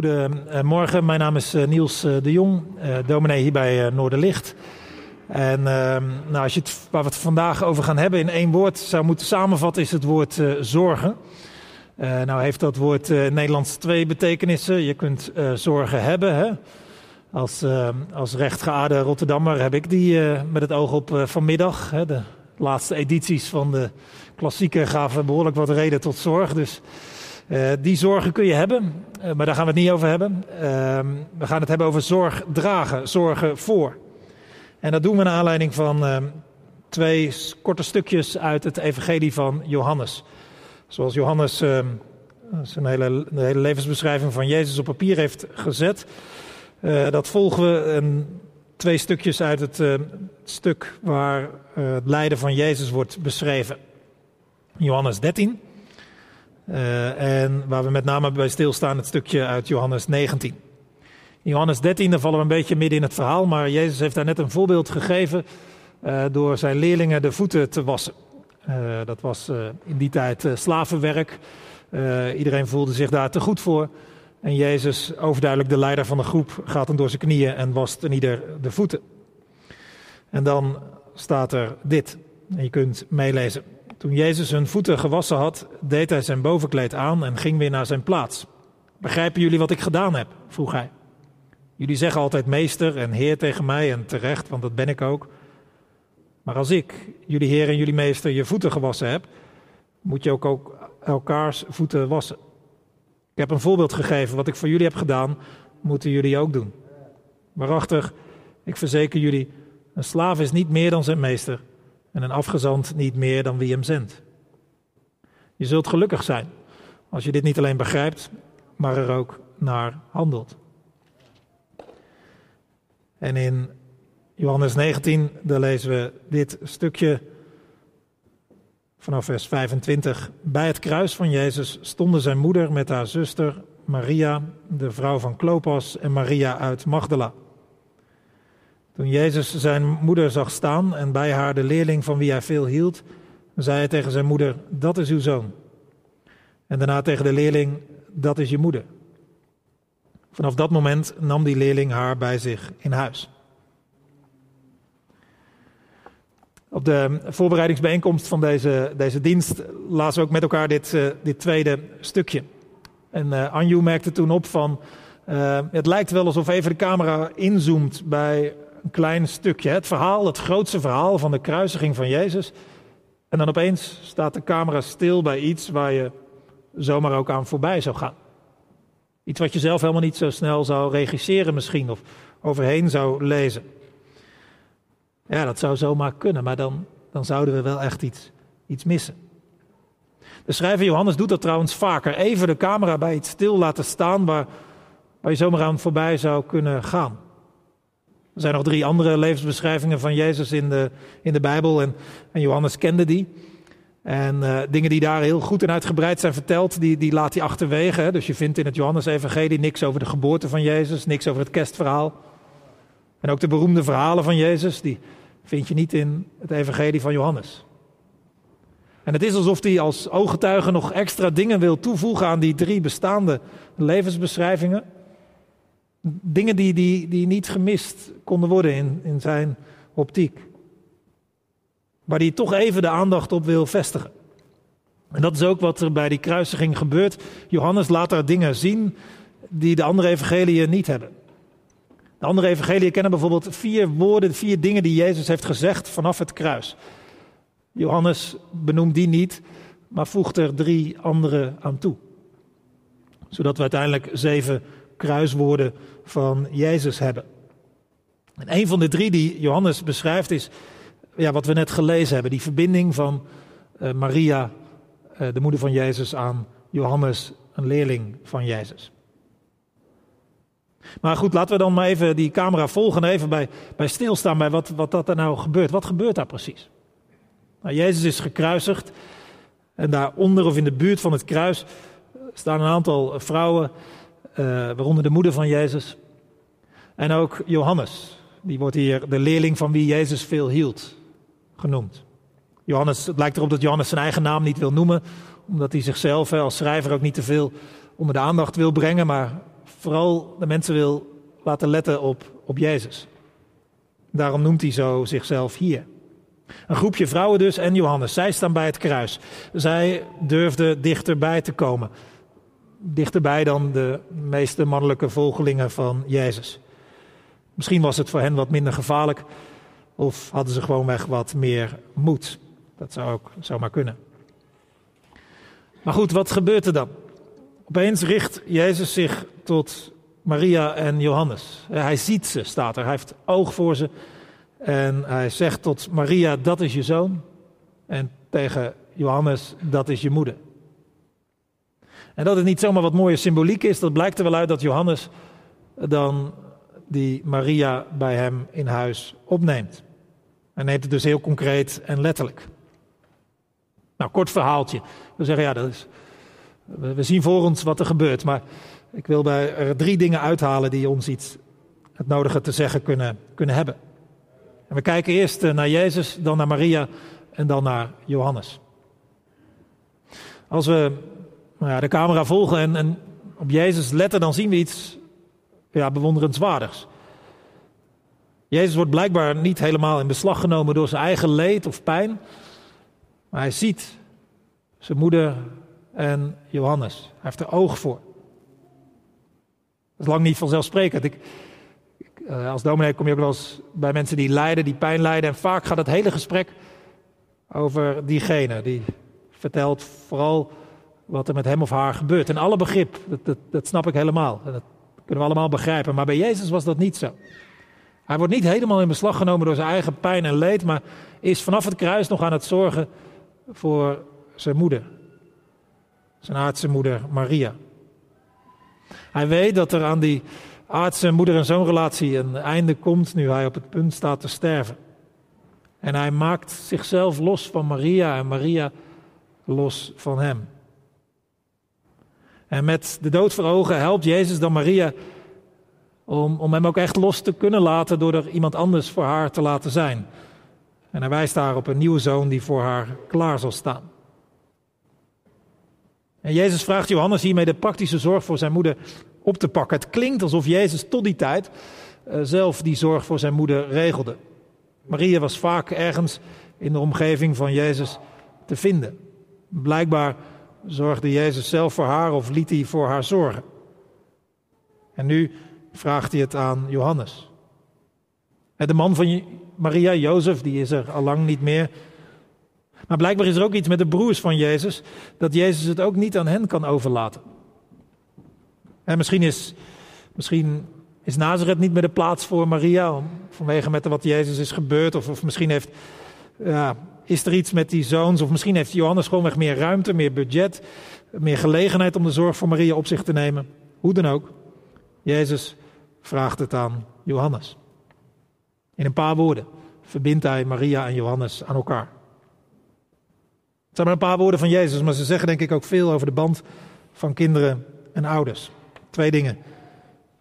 Goedemorgen, mijn naam is eh, Niels eh, de Jong, eh, dominee hier bij Noorderlicht. En nou, als je het, waar we het vandaag over gaan hebben in één woord zou moeten samenvatten, is het woord zorgen. nou heeft dat woord Nederlands twee betekenissen. Je kunt zorgen hebben. Hè? Als, als rechtgeaarde Rotterdammer heb ik die met het oog op vanmiddag. Hè? De laatste edities van de klassieker gaven behoorlijk wat reden tot zorg. Dus uh, die zorgen kun je hebben, uh, maar daar gaan we het niet over hebben. Uh, we gaan het hebben over zorg dragen, zorgen voor. En dat doen we naar aanleiding van ehm, twee korte stukjes uit het Evangelie van Johannes. Zoals Johannes ehm, zijn hele, hele levensbeschrijving van Jezus op papier heeft gezet. Eh, dat volgen we een, twee stukjes uit het stuk waar het lijden van Jezus wordt beschreven. Johannes 13. Uh, en waar we met name bij stilstaan, het stukje uit Johannes 19. In Johannes 13, daar vallen we een beetje midden in het verhaal, maar Jezus heeft daar net een voorbeeld gegeven uh, door zijn leerlingen de voeten te wassen. Uh, dat was in die tijd slavenwerk. iedereen voelde zich daar te goed voor. En Jezus, overduidelijk de leider van de groep, gaat hem door zijn knieën en wast ieder de voeten. En dan staat er dit, en je kunt meelezen. Toen Jezus hun voeten gewassen had, deed hij zijn bovenkleed aan en ging weer naar zijn plaats. Begrijpen jullie wat ik gedaan heb? vroeg hij. Jullie zeggen altijd meester en heer tegen mij en terecht, want dat ben ik ook. Maar als ik, jullie heer en jullie meester, je voeten gewassen heb, moet je ook, ook elkaars voeten wassen. Ik heb een voorbeeld gegeven, wat ik voor jullie heb gedaan, moeten jullie ook doen. Waarachtig, ik verzeker jullie, een slaaf is niet meer dan zijn meester en een afgezant niet meer dan wie hem zendt. Je zult gelukkig zijn als je dit niet alleen begrijpt, maar er ook naar handelt. En in Johannes 19, daar lezen we dit stukje vanaf vers 25. Bij het kruis van Jezus stonden zijn moeder met haar zuster Maria, de vrouw van Klopas, en Maria uit Magdala. Toen Jezus zijn moeder zag staan en bij haar de leerling van wie hij veel hield, zei hij tegen zijn moeder: Dat is uw zoon. En daarna tegen de leerling: Dat is je moeder. Vanaf dat moment nam die leerling haar bij zich in huis. Op de voorbereidingsbijeenkomst van deze, deze dienst lazen we ook met elkaar dit, uh, dit tweede stukje. En uh, Anju merkte toen op van, uh, het lijkt wel alsof even de camera inzoomt bij een klein stukje. Het verhaal, het grootste verhaal van de kruisiging van Jezus. En dan opeens staat de camera stil bij iets waar je zomaar ook aan voorbij zou gaan. Iets wat je zelf helemaal niet zo snel zou regisseren misschien of overheen zou lezen. Ja, dat zou zomaar kunnen, maar dan, dan zouden we wel echt iets, iets missen. De schrijver Johannes doet dat trouwens vaker. Even de camera bij iets stil laten staan waar, waar je zomaar aan voorbij zou kunnen gaan. Er zijn nog drie andere levensbeschrijvingen van Jezus in de, in de Bijbel en, en Johannes kende die. En uh, dingen die daar heel goed en uitgebreid zijn verteld, die, die laat hij achterwege. Dus je vindt in het Johannes-evangelie niks over de geboorte van Jezus, niks over het kerstverhaal. En ook de beroemde verhalen van Jezus, die vind je niet in het evangelie van Johannes. En het is alsof hij als ooggetuige nog extra dingen wil toevoegen aan die drie bestaande levensbeschrijvingen. Dingen die, die, die niet gemist konden worden in, in zijn optiek. Waar hij toch even de aandacht op wil vestigen. En dat is ook wat er bij die kruisiging gebeurt. Johannes laat daar dingen zien die de andere evangeliën niet hebben. De andere evangeliën kennen bijvoorbeeld vier woorden, vier dingen die Jezus heeft gezegd vanaf het kruis. Johannes benoemt die niet, maar voegt er drie andere aan toe. Zodat we uiteindelijk zeven kruiswoorden van Jezus hebben. En een van de drie die Johannes beschrijft is ja, wat we net gelezen hebben. Die verbinding van uh, Maria, uh, de moeder van Jezus, aan Johannes, een leerling van Jezus. Maar goed, laten we dan maar even die camera volgen even bij, bij stilstaan bij wat, wat dat er nou gebeurt. Wat gebeurt daar precies? Nou, Jezus is gekruisigd en daaronder of in de buurt van het kruis staan een aantal vrouwen waaronder de moeder van Jezus. En ook Johannes, die wordt hier de leerling van wie Jezus veel hield, genoemd. Johannes, het lijkt erop dat Johannes zijn eigen naam niet wil noemen, omdat hij zichzelf als schrijver ook niet te veel onder de aandacht wil brengen, maar vooral de mensen wil laten letten op, op Jezus. Daarom noemt hij zo zichzelf hier. Een groepje vrouwen dus en Johannes. Zij staan bij het kruis. Zij durfden dichterbij te komen. Dichterbij dan de meeste mannelijke volgelingen van Jezus. Misschien was het voor hen wat minder gevaarlijk. Of hadden ze gewoonweg wat meer moed. Dat zou ook zomaar kunnen. Maar goed, wat gebeurt er dan? Opeens richt Jezus zich tot Maria en Johannes. Hij ziet ze, staat er. Hij heeft oog voor ze. En hij zegt tot Maria, dat is je zoon. En tegen Johannes, dat is je moeder. En dat het niet zomaar wat mooie symboliek is, dat blijkt er wel uit dat Johannes dan die Maria bij hem in huis opneemt. Hij neemt het dus heel concreet en letterlijk. Nou, kort verhaaltje. We zeggen, ja, dat is, we zien voor ons wat er gebeurt, maar ik wil bij er drie dingen uithalen die ons iets het nodige te zeggen kunnen, kunnen hebben. En we kijken eerst eh, naar Jezus, dan naar Maria en dan naar Johannes. Als we nou ja, de camera volgen en, en, op Jezus letten, dan zien we iets ja, bewonderenswaardigs. Jezus wordt blijkbaar niet helemaal in beslag genomen door zijn eigen leed of pijn. Maar hij ziet zijn moeder en Johannes. Hij heeft er oog voor. Dat is lang niet vanzelfsprekend. Ik, eh, als dominee kom je ook wel eens bij mensen die lijden, die pijn lijden. En vaak gaat het hele gesprek over diegene. Die vertelt vooral wat er met hem of haar gebeurt. En alle begrip, dat, dat, dat snap ik helemaal. dat kunnen we allemaal begrijpen. Maar bij Jezus was dat niet zo. Hij wordt niet helemaal in beslag genomen door zijn eigen pijn en leed, maar is vanaf het kruis nog aan het zorgen voor zijn moeder. Zijn aardse moeder Maria. Hij weet dat er aan die aardse moeder- en zoonrelatie een einde komt nu hij op het punt staat te sterven. En hij maakt zichzelf los van Maria en Maria los van hem. En met de dood voor ogen helpt Jezus dan Maria om, om hem ook echt los te kunnen laten door er iemand anders voor haar te laten zijn. En hij wijst daar op een nieuwe zoon die voor haar klaar zal staan. En Jezus vraagt Johannes hiermee de praktische zorg voor zijn moeder op te pakken. Het klinkt alsof Jezus tot die tijd uh, zelf die zorg voor zijn moeder regelde. Maria was vaak ergens in de omgeving van Jezus te vinden. Blijkbaar zorgde Jezus zelf voor haar of liet hij voor haar zorgen. En nu vraagt hij het aan Johannes. De man van Maria, Jozef, die is er al lang niet meer. Maar blijkbaar is er ook iets met de broers van Jezus, dat Jezus het ook niet aan hen kan overlaten. En misschien is, misschien is Nazareth niet meer de plaats voor Maria, vanwege met wat Jezus is gebeurd. Of, of misschien heeft, ja, is er iets met die zoons, of misschien heeft Johannes gewoonweg meer ruimte, meer budget, meer gelegenheid om de zorg voor Maria op zich te nemen. Hoe dan ook, Jezus vraagt het aan Johannes. In een paar woorden verbindt hij Maria en Johannes aan elkaar. Het zijn maar een paar woorden van Jezus, maar ze zeggen denk ik ook veel over de band van kinderen en ouders. Twee dingen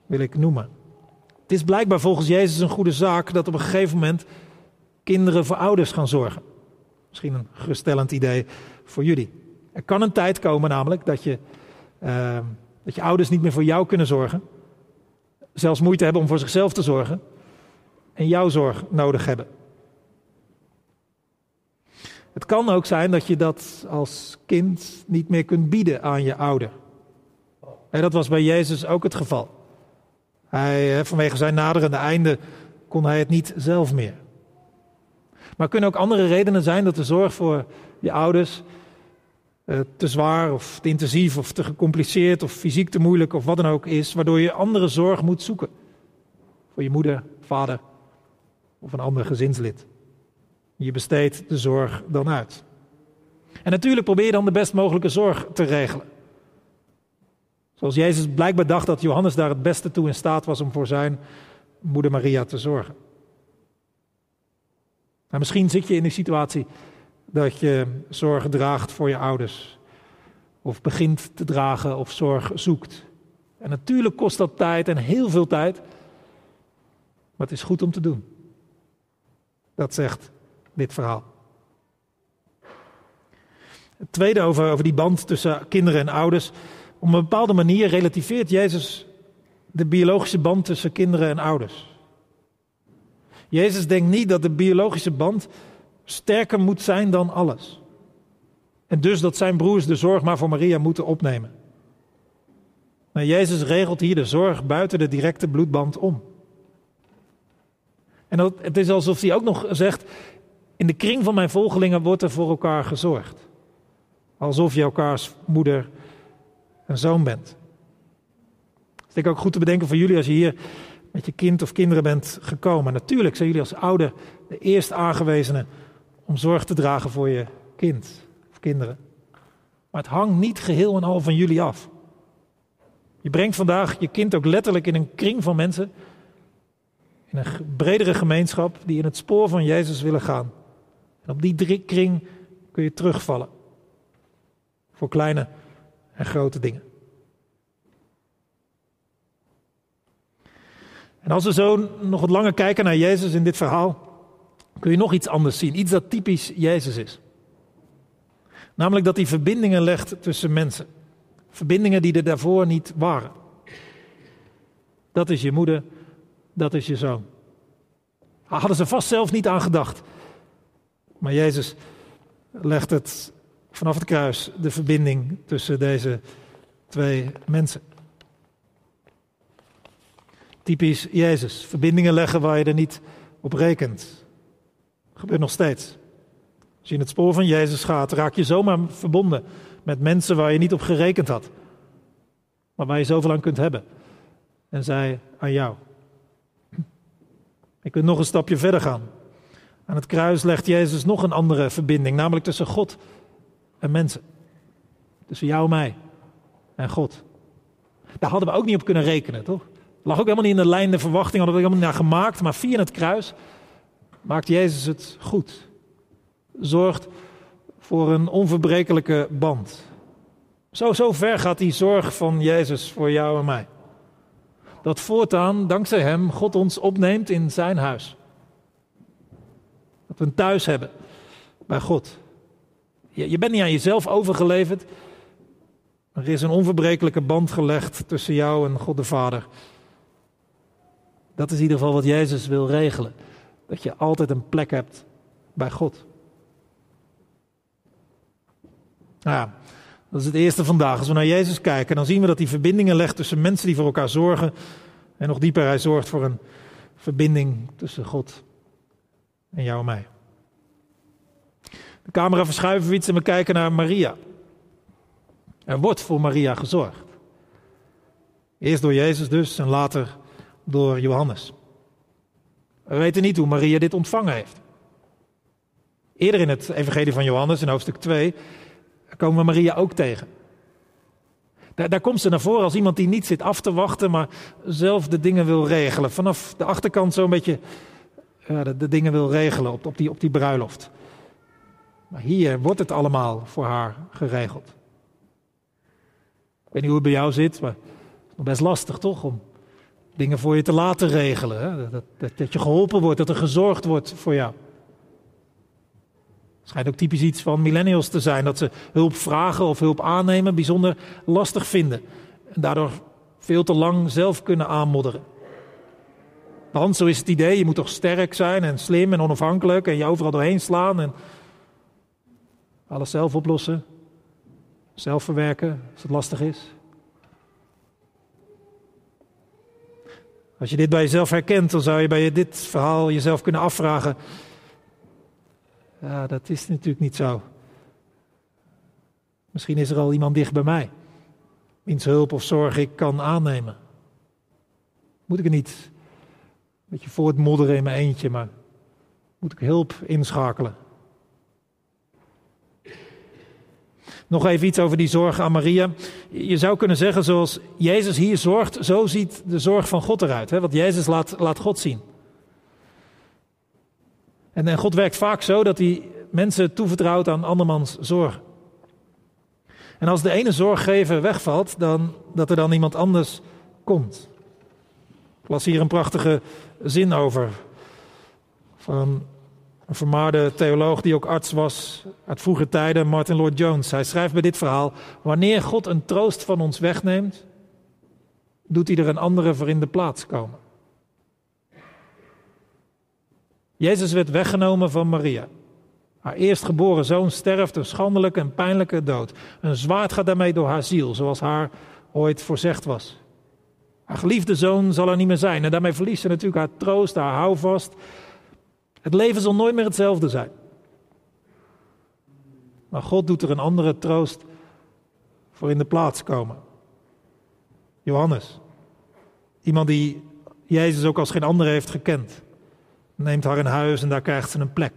wil ik noemen. Het is blijkbaar volgens Jezus een goede zaak dat op een gegeven moment kinderen voor ouders gaan zorgen. Misschien een geruststellend idee voor jullie. Er kan een tijd komen namelijk dat je, uh, dat je ouders niet meer voor jou kunnen zorgen. Zelfs moeite hebben om voor zichzelf te zorgen. En jouw zorg nodig hebben. Het kan ook zijn dat je dat als kind niet meer kunt bieden aan je ouder. En dat was bij Jezus ook het geval. Hij, vanwege zijn naderende einde kon hij het niet zelf meer. Maar kunnen ook andere redenen zijn dat de zorg voor je ouders eh, te zwaar of te intensief of te gecompliceerd of fysiek te moeilijk of wat dan ook is, waardoor je andere zorg moet zoeken. Voor je moeder, vader of een ander gezinslid. Je besteedt de zorg dan uit. En natuurlijk probeer je dan de best mogelijke zorg te regelen. Zoals Jezus blijkbaar dacht dat Johannes daar het beste toe in staat was om voor zijn moeder Maria te zorgen. Misschien zit je in de situatie dat je zorg draagt voor je ouders. Of begint te dragen of zorg zoekt. En natuurlijk kost dat tijd en heel veel tijd. Maar het is goed om te doen. Dat zegt dit verhaal. Het tweede over, over die band tussen kinderen en ouders. Op een bepaalde manier relativeert Jezus de biologische band tussen kinderen en ouders. Jezus denkt niet dat de biologische band sterker moet zijn dan alles. En dus dat zijn broers de zorg maar voor Maria moeten opnemen. Maar Jezus regelt hier de zorg buiten de directe bloedband om. En dat, het is alsof hij ook nog zegt: In de kring van mijn volgelingen wordt er voor elkaar gezorgd. Alsof je elkaars moeder en zoon bent. Het is denk ik ook goed te bedenken voor jullie als je hier met je kind of kinderen bent gekomen. Natuurlijk zijn jullie als ouder de eerst aangewezenen om zorg te dragen voor je kind of kinderen. Maar het hangt niet geheel en al van jullie af. Je brengt vandaag je kind ook letterlijk in een kring van mensen, in een bredere gemeenschap die in het spoor van Jezus willen gaan. En op die kring kun je terugvallen. Voor kleine en grote dingen. En als we zo nog wat langer kijken naar Jezus in dit verhaal, kun je nog iets anders zien. Iets dat typisch Jezus is. Namelijk dat hij verbindingen legt tussen mensen. Verbindingen die er daarvoor niet waren. Dat is je moeder, dat is je zoon. Hadden ze vast zelf niet aan gedacht. Maar Jezus legt het vanaf het kruis, de verbinding tussen deze twee mensen. Typisch Jezus. Verbindingen leggen waar je er niet op rekent. Gebeurt nog steeds. Als je in het spoor van Jezus gaat, raak je zomaar verbonden met mensen waar je niet op gerekend had. Maar waar je zoveel aan kunt hebben. En zij aan jou. Je kunt nog een stapje verder gaan. Aan het kruis legt Jezus nog een andere verbinding, namelijk tussen God en mensen. Tussen jou en mij en God. Daar hadden we ook niet op kunnen rekenen, toch? Lag ook helemaal niet in de lijn de verwachting, hadden we helemaal niet naar gemaakt. Maar via het kruis maakt Jezus het goed. Zorgt voor een onverbrekelijke band. Zo, zo ver gaat die zorg van Jezus voor jou en mij. Dat voortaan, dankzij Hem, God ons opneemt in Zijn huis. Dat we een thuis hebben bij God. Je, je bent niet aan jezelf overgeleverd. Er is een onverbrekelijke band gelegd tussen jou en God de Vader. Dat is in ieder geval wat Jezus wil regelen. Dat je altijd een plek hebt bij God. Nou ja, dat is het eerste vandaag. Als we naar Jezus kijken, dan zien we dat hij verbindingen legt tussen mensen die voor elkaar zorgen. En nog dieper, hij zorgt voor een verbinding tussen God en jou en mij. De camera verschuiven we iets en we kijken naar Maria. Er wordt voor Maria gezorgd. Eerst door Jezus dus en later door Johannes. We weten niet hoe Maria dit ontvangen heeft. Eerder in het Evangelie van Johannes, in hoofdstuk 2, komen we Maria ook tegen. Daar, daar, komt ze naar voren als iemand die niet zit af te wachten, maar zelf de dingen wil regelen. Vanaf de achterkant zo'n beetje de, de, dingen wil regelen op, op, die, op die bruiloft. Maar hier wordt het allemaal voor haar geregeld. Ik weet niet hoe het bij jou zit, maar het is best lastig toch om dingen voor je te laten regelen. Hè? Dat, dat, dat, je geholpen wordt, dat er gezorgd wordt voor jou. Het schijnt ook typisch iets van millennials te zijn, dat ze hulp vragen of hulp aannemen bijzonder lastig vinden. En daardoor veel te lang zelf kunnen aanmodderen. Want zo is het idee, je moet toch sterk zijn en slim en onafhankelijk en je overal doorheen slaan en alles zelf oplossen, zelf verwerken als het lastig is. Als je dit bij jezelf herkent, dan zou je bij dit verhaal jezelf kunnen afvragen. Ja, dat is natuurlijk niet zo. Misschien is er al iemand dicht bij mij, wiens hulp of zorg ik kan aannemen. Moet ik er niet een beetje voortmodderen in mijn eentje, maar moet ik hulp inschakelen? Nog even iets over die zorg aan Maria. Je zou kunnen zeggen, zoals Jezus hier zorgt, zo ziet de zorg van God eruit. Hè? Want Jezus laat, laat God zien. En, God werkt vaak zo dat hij mensen toevertrouwt aan andermans zorg. En als de ene zorggever wegvalt, dan dat er dan iemand anders komt. Ik las hier een prachtige zin over. Van een vermaarde theoloog die ook arts was uit vroege tijden, Martin Lloyd Jones. Hij schrijft bij dit verhaal: Wanneer God een troost van ons wegneemt, doet hij er een andere voor in de plaats komen. Jezus werd weggenomen van Maria. Haar eerstgeboren zoon sterft een schandelijke en pijnlijke dood. Een zwaard gaat daarmee door haar ziel, zoals haar ooit voorzegd was. Haar geliefde zoon zal er niet meer zijn en daarmee verliest ze natuurlijk haar troost, haar houvast. Het leven zal nooit meer hetzelfde zijn. Maar God doet er een andere troost voor in de plaats komen. Johannes, iemand die Jezus ook als geen ander heeft gekend, neemt haar in huis en daar krijgt ze een plek.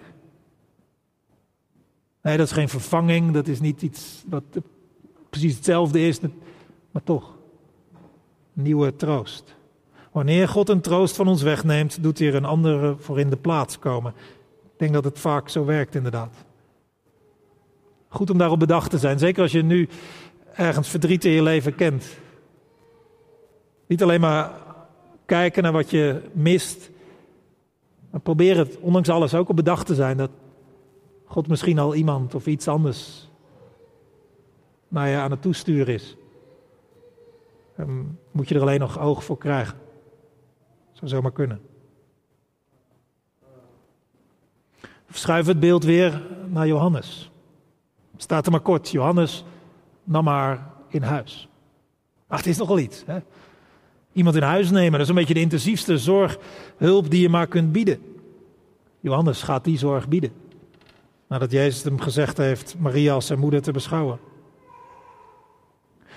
Nee, dat is geen vervanging, dat is niet iets wat precies hetzelfde is, maar toch. Nieuwe troost. Wanneer God een troost van ons wegneemt, doet hij er een andere voor in de plaats komen. Ik denk dat het vaak zo werkt, inderdaad. Goed om daarop bedacht te zijn, zeker als je nu ergens verdriet in je leven kent. Niet alleen maar kijken naar wat je mist, maar probeer het, ondanks alles, ook op bedacht te zijn dat God misschien al iemand of iets anders naar je aan het toesturen is. Dan moet je er alleen nog oog voor krijgen. Zou zomaar kunnen. Verschuif het beeld weer naar Johannes. Staat er maar kort. Johannes nam haar in huis. Ach, het is nogal iets. Hè? Iemand in huis nemen, dat is een beetje de intensiefste zorghulp die je maar kunt bieden. Johannes gaat die zorg bieden. Nadat Jezus hem gezegd heeft Maria als zijn moeder te beschouwen.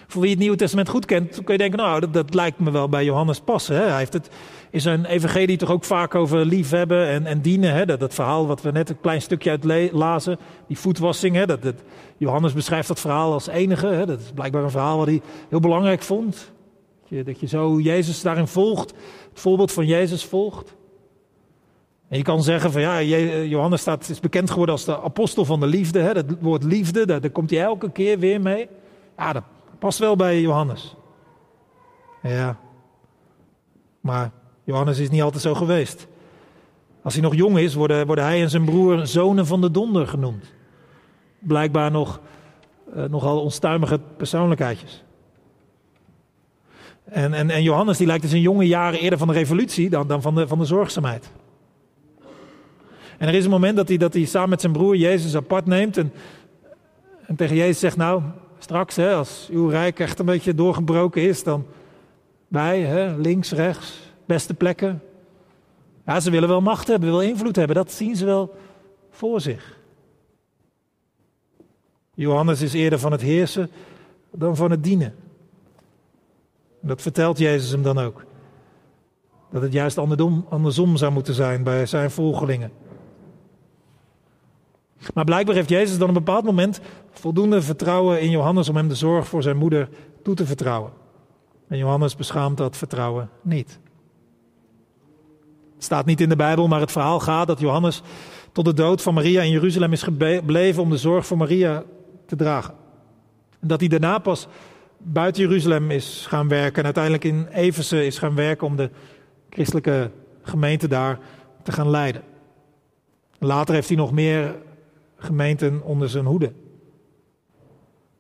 Voor wie het Nieuwe Testament goed kent, kun je denken, nou, dat, dat lijkt me wel bij Johannes passen. Hè? Hij heeft het in zijn evangelie toch ook vaak over liefhebben en, en dienen. Hè? Dat, dat verhaal wat we net een klein stukje uit lazen, die voetwassing. Hè? Dat, Johannes beschrijft dat verhaal als enige. Hè? Dat is blijkbaar een verhaal wat hij heel belangrijk vond. Dat je, dat je zo Jezus daarin volgt, het voorbeeld van Jezus volgt. En je kan zeggen van ja, Johannes staat, is bekend geworden als de apostel van de liefde. Hè? Dat woord liefde, daar, daar komt hij elke keer weer mee. Ja, dat past wel bij Johannes. Ja, maar Johannes is niet altijd zo geweest. Als hij nog jong is, worden, worden hij en zijn broer zonen van de donder genoemd. Blijkbaar nog, uh, nogal onstuimige persoonlijkheidjes. En, en, en Johannes die lijkt in zijn jonge jaren eerder van de revolutie dan, dan van, de, van de zorgzaamheid. En er is een moment dat hij, dat hij samen met zijn broer Jezus apart neemt en, en tegen Jezus zegt, nou, straks als uw rijk echt een beetje doorgebroken is, dan wij, hè, links, rechts, beste plekken. Ja, ze willen wel macht hebben, willen invloed hebben, dat zien ze wel voor zich. Johannes is eerder van het heersen dan van het dienen. En dat vertelt Jezus hem dan ook. Dat het juist andersom, andersom zou moeten zijn bij zijn volgelingen. Maar blijkbaar heeft Jezus dan op een bepaald moment voldoende vertrouwen in Johannes om hem de zorg voor zijn moeder toe te vertrouwen. En Johannes beschaamt dat vertrouwen niet. Staat niet in de Bijbel, maar het verhaal gaat dat Johannes tot de dood van Maria in Jeruzalem is gebleven om de zorg voor Maria te dragen. En dat hij daarna pas buiten Jeruzalem is gaan werken en uiteindelijk in Efeze is gaan werken om de christelijke gemeente daar te gaan leiden. Later heeft hij nog meer gemeenten onder zijn hoede.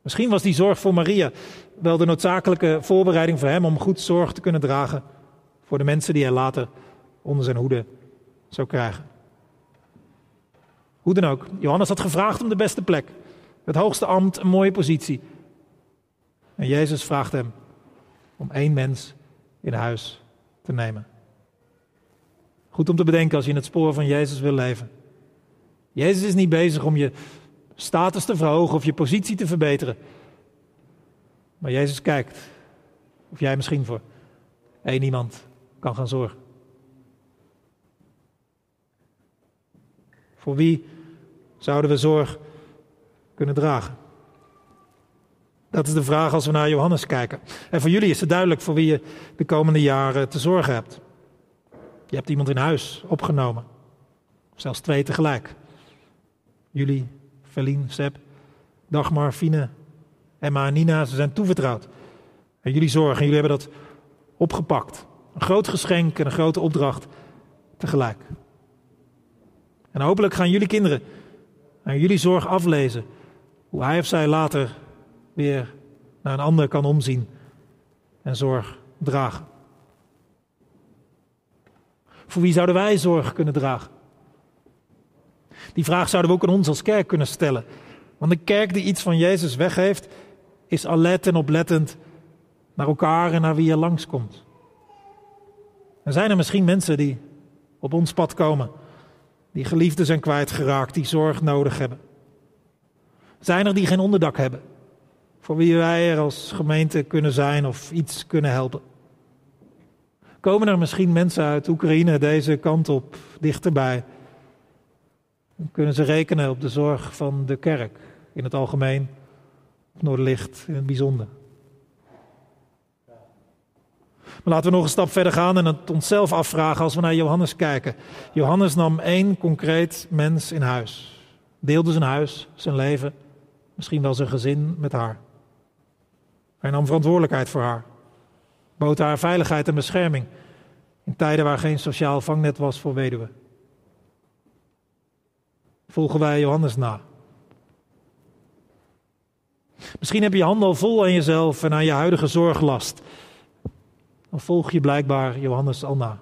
Misschien was die zorg voor Maria wel de noodzakelijke voorbereiding voor hem om goed zorg te kunnen dragen voor de mensen die hij later onder zijn hoede zou krijgen. Hoe dan ook, Johannes had gevraagd om de beste plek, het hoogste ambt, een mooie positie. En Jezus vraagt hem om één mens in huis te nemen. Goed om te bedenken als je in het spoor van Jezus wil leven. Jezus is niet bezig om je status te verhogen of je positie te verbeteren. Maar Jezus kijkt of jij misschien voor één iemand kan gaan zorgen. Voor wie zouden we zorg kunnen dragen? Dat is de vraag als we naar Johannes kijken. En voor jullie is het duidelijk voor wie je de komende jaren te zorgen hebt. Je hebt iemand in huis opgenomen. Zelfs twee tegelijk. Jullie, Verlien, Seb, Dagmar, Fine, Emma en Nina, ze zijn toevertrouwd. En jullie zorgen, jullie hebben dat opgepakt. Een groot geschenk en een grote opdracht tegelijk. En hopelijk gaan jullie kinderen aan jullie zorg aflezen hoe hij of zij later weer naar een ander kan omzien en zorg dragen? Voor wie zouden wij zorg kunnen dragen? Die vraag zouden we ook aan ons als kerk kunnen stellen. Want een kerk die iets van Jezus weggeeft, is alert en oplettend naar elkaar en naar wie er langskomt. Er zijn er misschien mensen die op ons pad komen, die geliefden zijn kwijtgeraakt, die zorg nodig hebben. Zijn er die geen onderdak hebben, voor wie wij er als gemeente kunnen zijn of iets kunnen helpen? Komen er misschien mensen uit Oekraïne deze kant op, dichterbij? Dan kunnen ze rekenen op de zorg van de kerk in het algemeen, of Noorderlicht in het bijzonder. Maar laten we nog een stap verder gaan en het onszelf afvragen als we naar Johannes kijken. Johannes nam één concreet mens in huis. Deelde zijn huis, zijn leven, misschien wel zijn gezin met haar. Hij nam verantwoordelijkheid voor haar. Bood haar veiligheid en bescherming in tijden waar geen sociaal vangnet was voor weduwen. Volgen wij Johannes na. Misschien heb je handen al vol aan jezelf en aan je huidige zorglast. Volg je blijkbaar Johannes al na.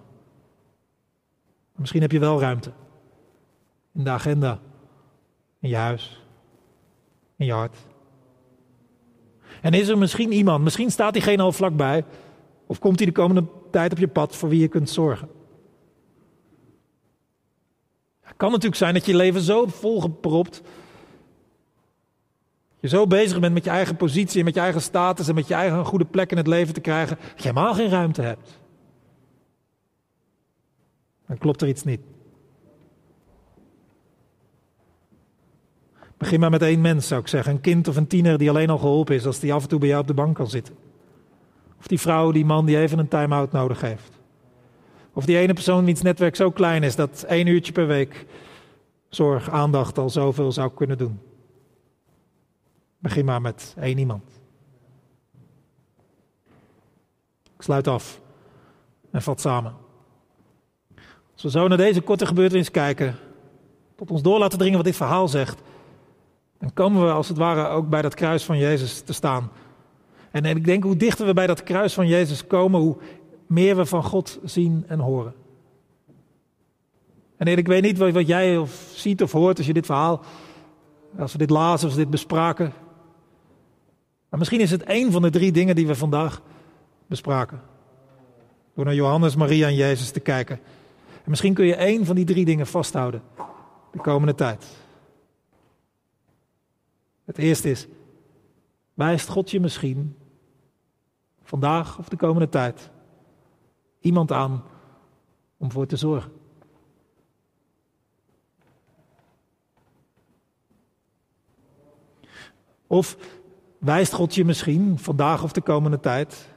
Misschien heb je wel ruimte. In de agenda. In je huis. In je hart. En is er misschien iemand, misschien staat diegene al vlakbij. Of komt hij de komende tijd op je pad voor wie je kunt zorgen. Het kan natuurlijk zijn dat je leven zo volgepropt. Je zo bezig bent met je eigen positie en met je eigen status en met je eigen goede plek in het leven te krijgen, dat je helemaal geen ruimte hebt. Dan klopt er iets niet. Begin maar met één mens, zou ik zeggen. Een kind of een tiener die alleen al geholpen is als die af en toe bij jou op de bank kan zitten. Of die vrouw, die man die even een time-out nodig heeft. Of die ene persoon wiens netwerk zo klein is dat één uurtje per week zorg, aandacht al zoveel zou kunnen doen. Begin maar met één iemand. Ik sluit af en vat samen. Als we zo naar deze korte gebeurtenis kijken, tot ons door laten dringen wat dit verhaal zegt, dan komen we als het ware ook bij dat kruis van Jezus te staan. En, ik denk hoe dichter we bij dat kruis van Jezus komen, hoe meer we van God zien en horen. En ik weet niet wat jij of ziet of hoort als je dit verhaal, als we dit lazen, als we dit bespraken. Misschien is het één van de drie dingen die we vandaag bespraken. Door naar Johannes, Maria en Jezus te kijken. En misschien kun je één van die drie dingen vasthouden de komende tijd. Het eerste is, wijst God je misschien vandaag of de komende tijd, iemand aan om voor te zorgen. Of wijst God je misschien vandaag of de komende tijd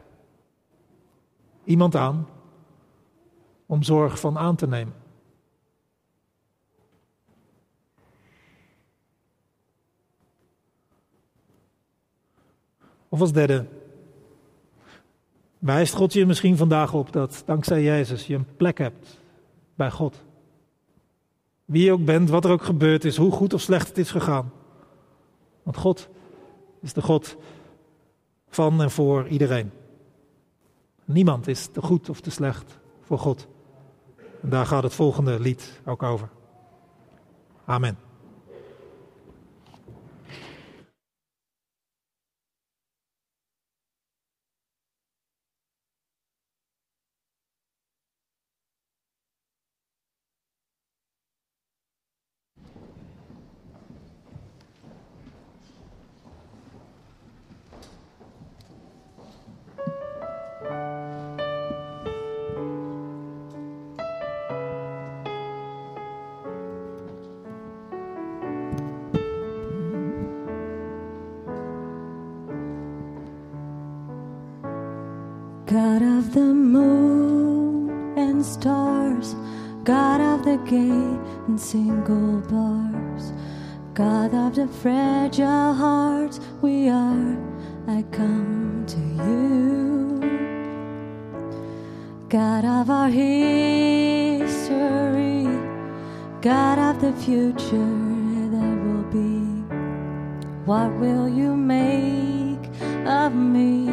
iemand aan om zorg van aan te nemen. Of als derde, Wijst God je misschien vandaag op dat dankzij Jezus je een plek hebt bij God? Wie je ook bent, wat er ook gebeurd is, hoe goed of slecht het is gegaan. Want God is de God van en voor iedereen. Niemand is te goed of te slecht voor God. En daar gaat het volgende lied ook over. Amen. God of the moon and stars, God of the gay and single bars, God of the fragile hearts, we are, I come to you. God of our history, God of the future that will be, what will you make of me?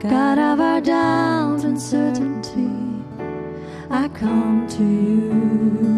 God of our doubts and certainty, I come to you.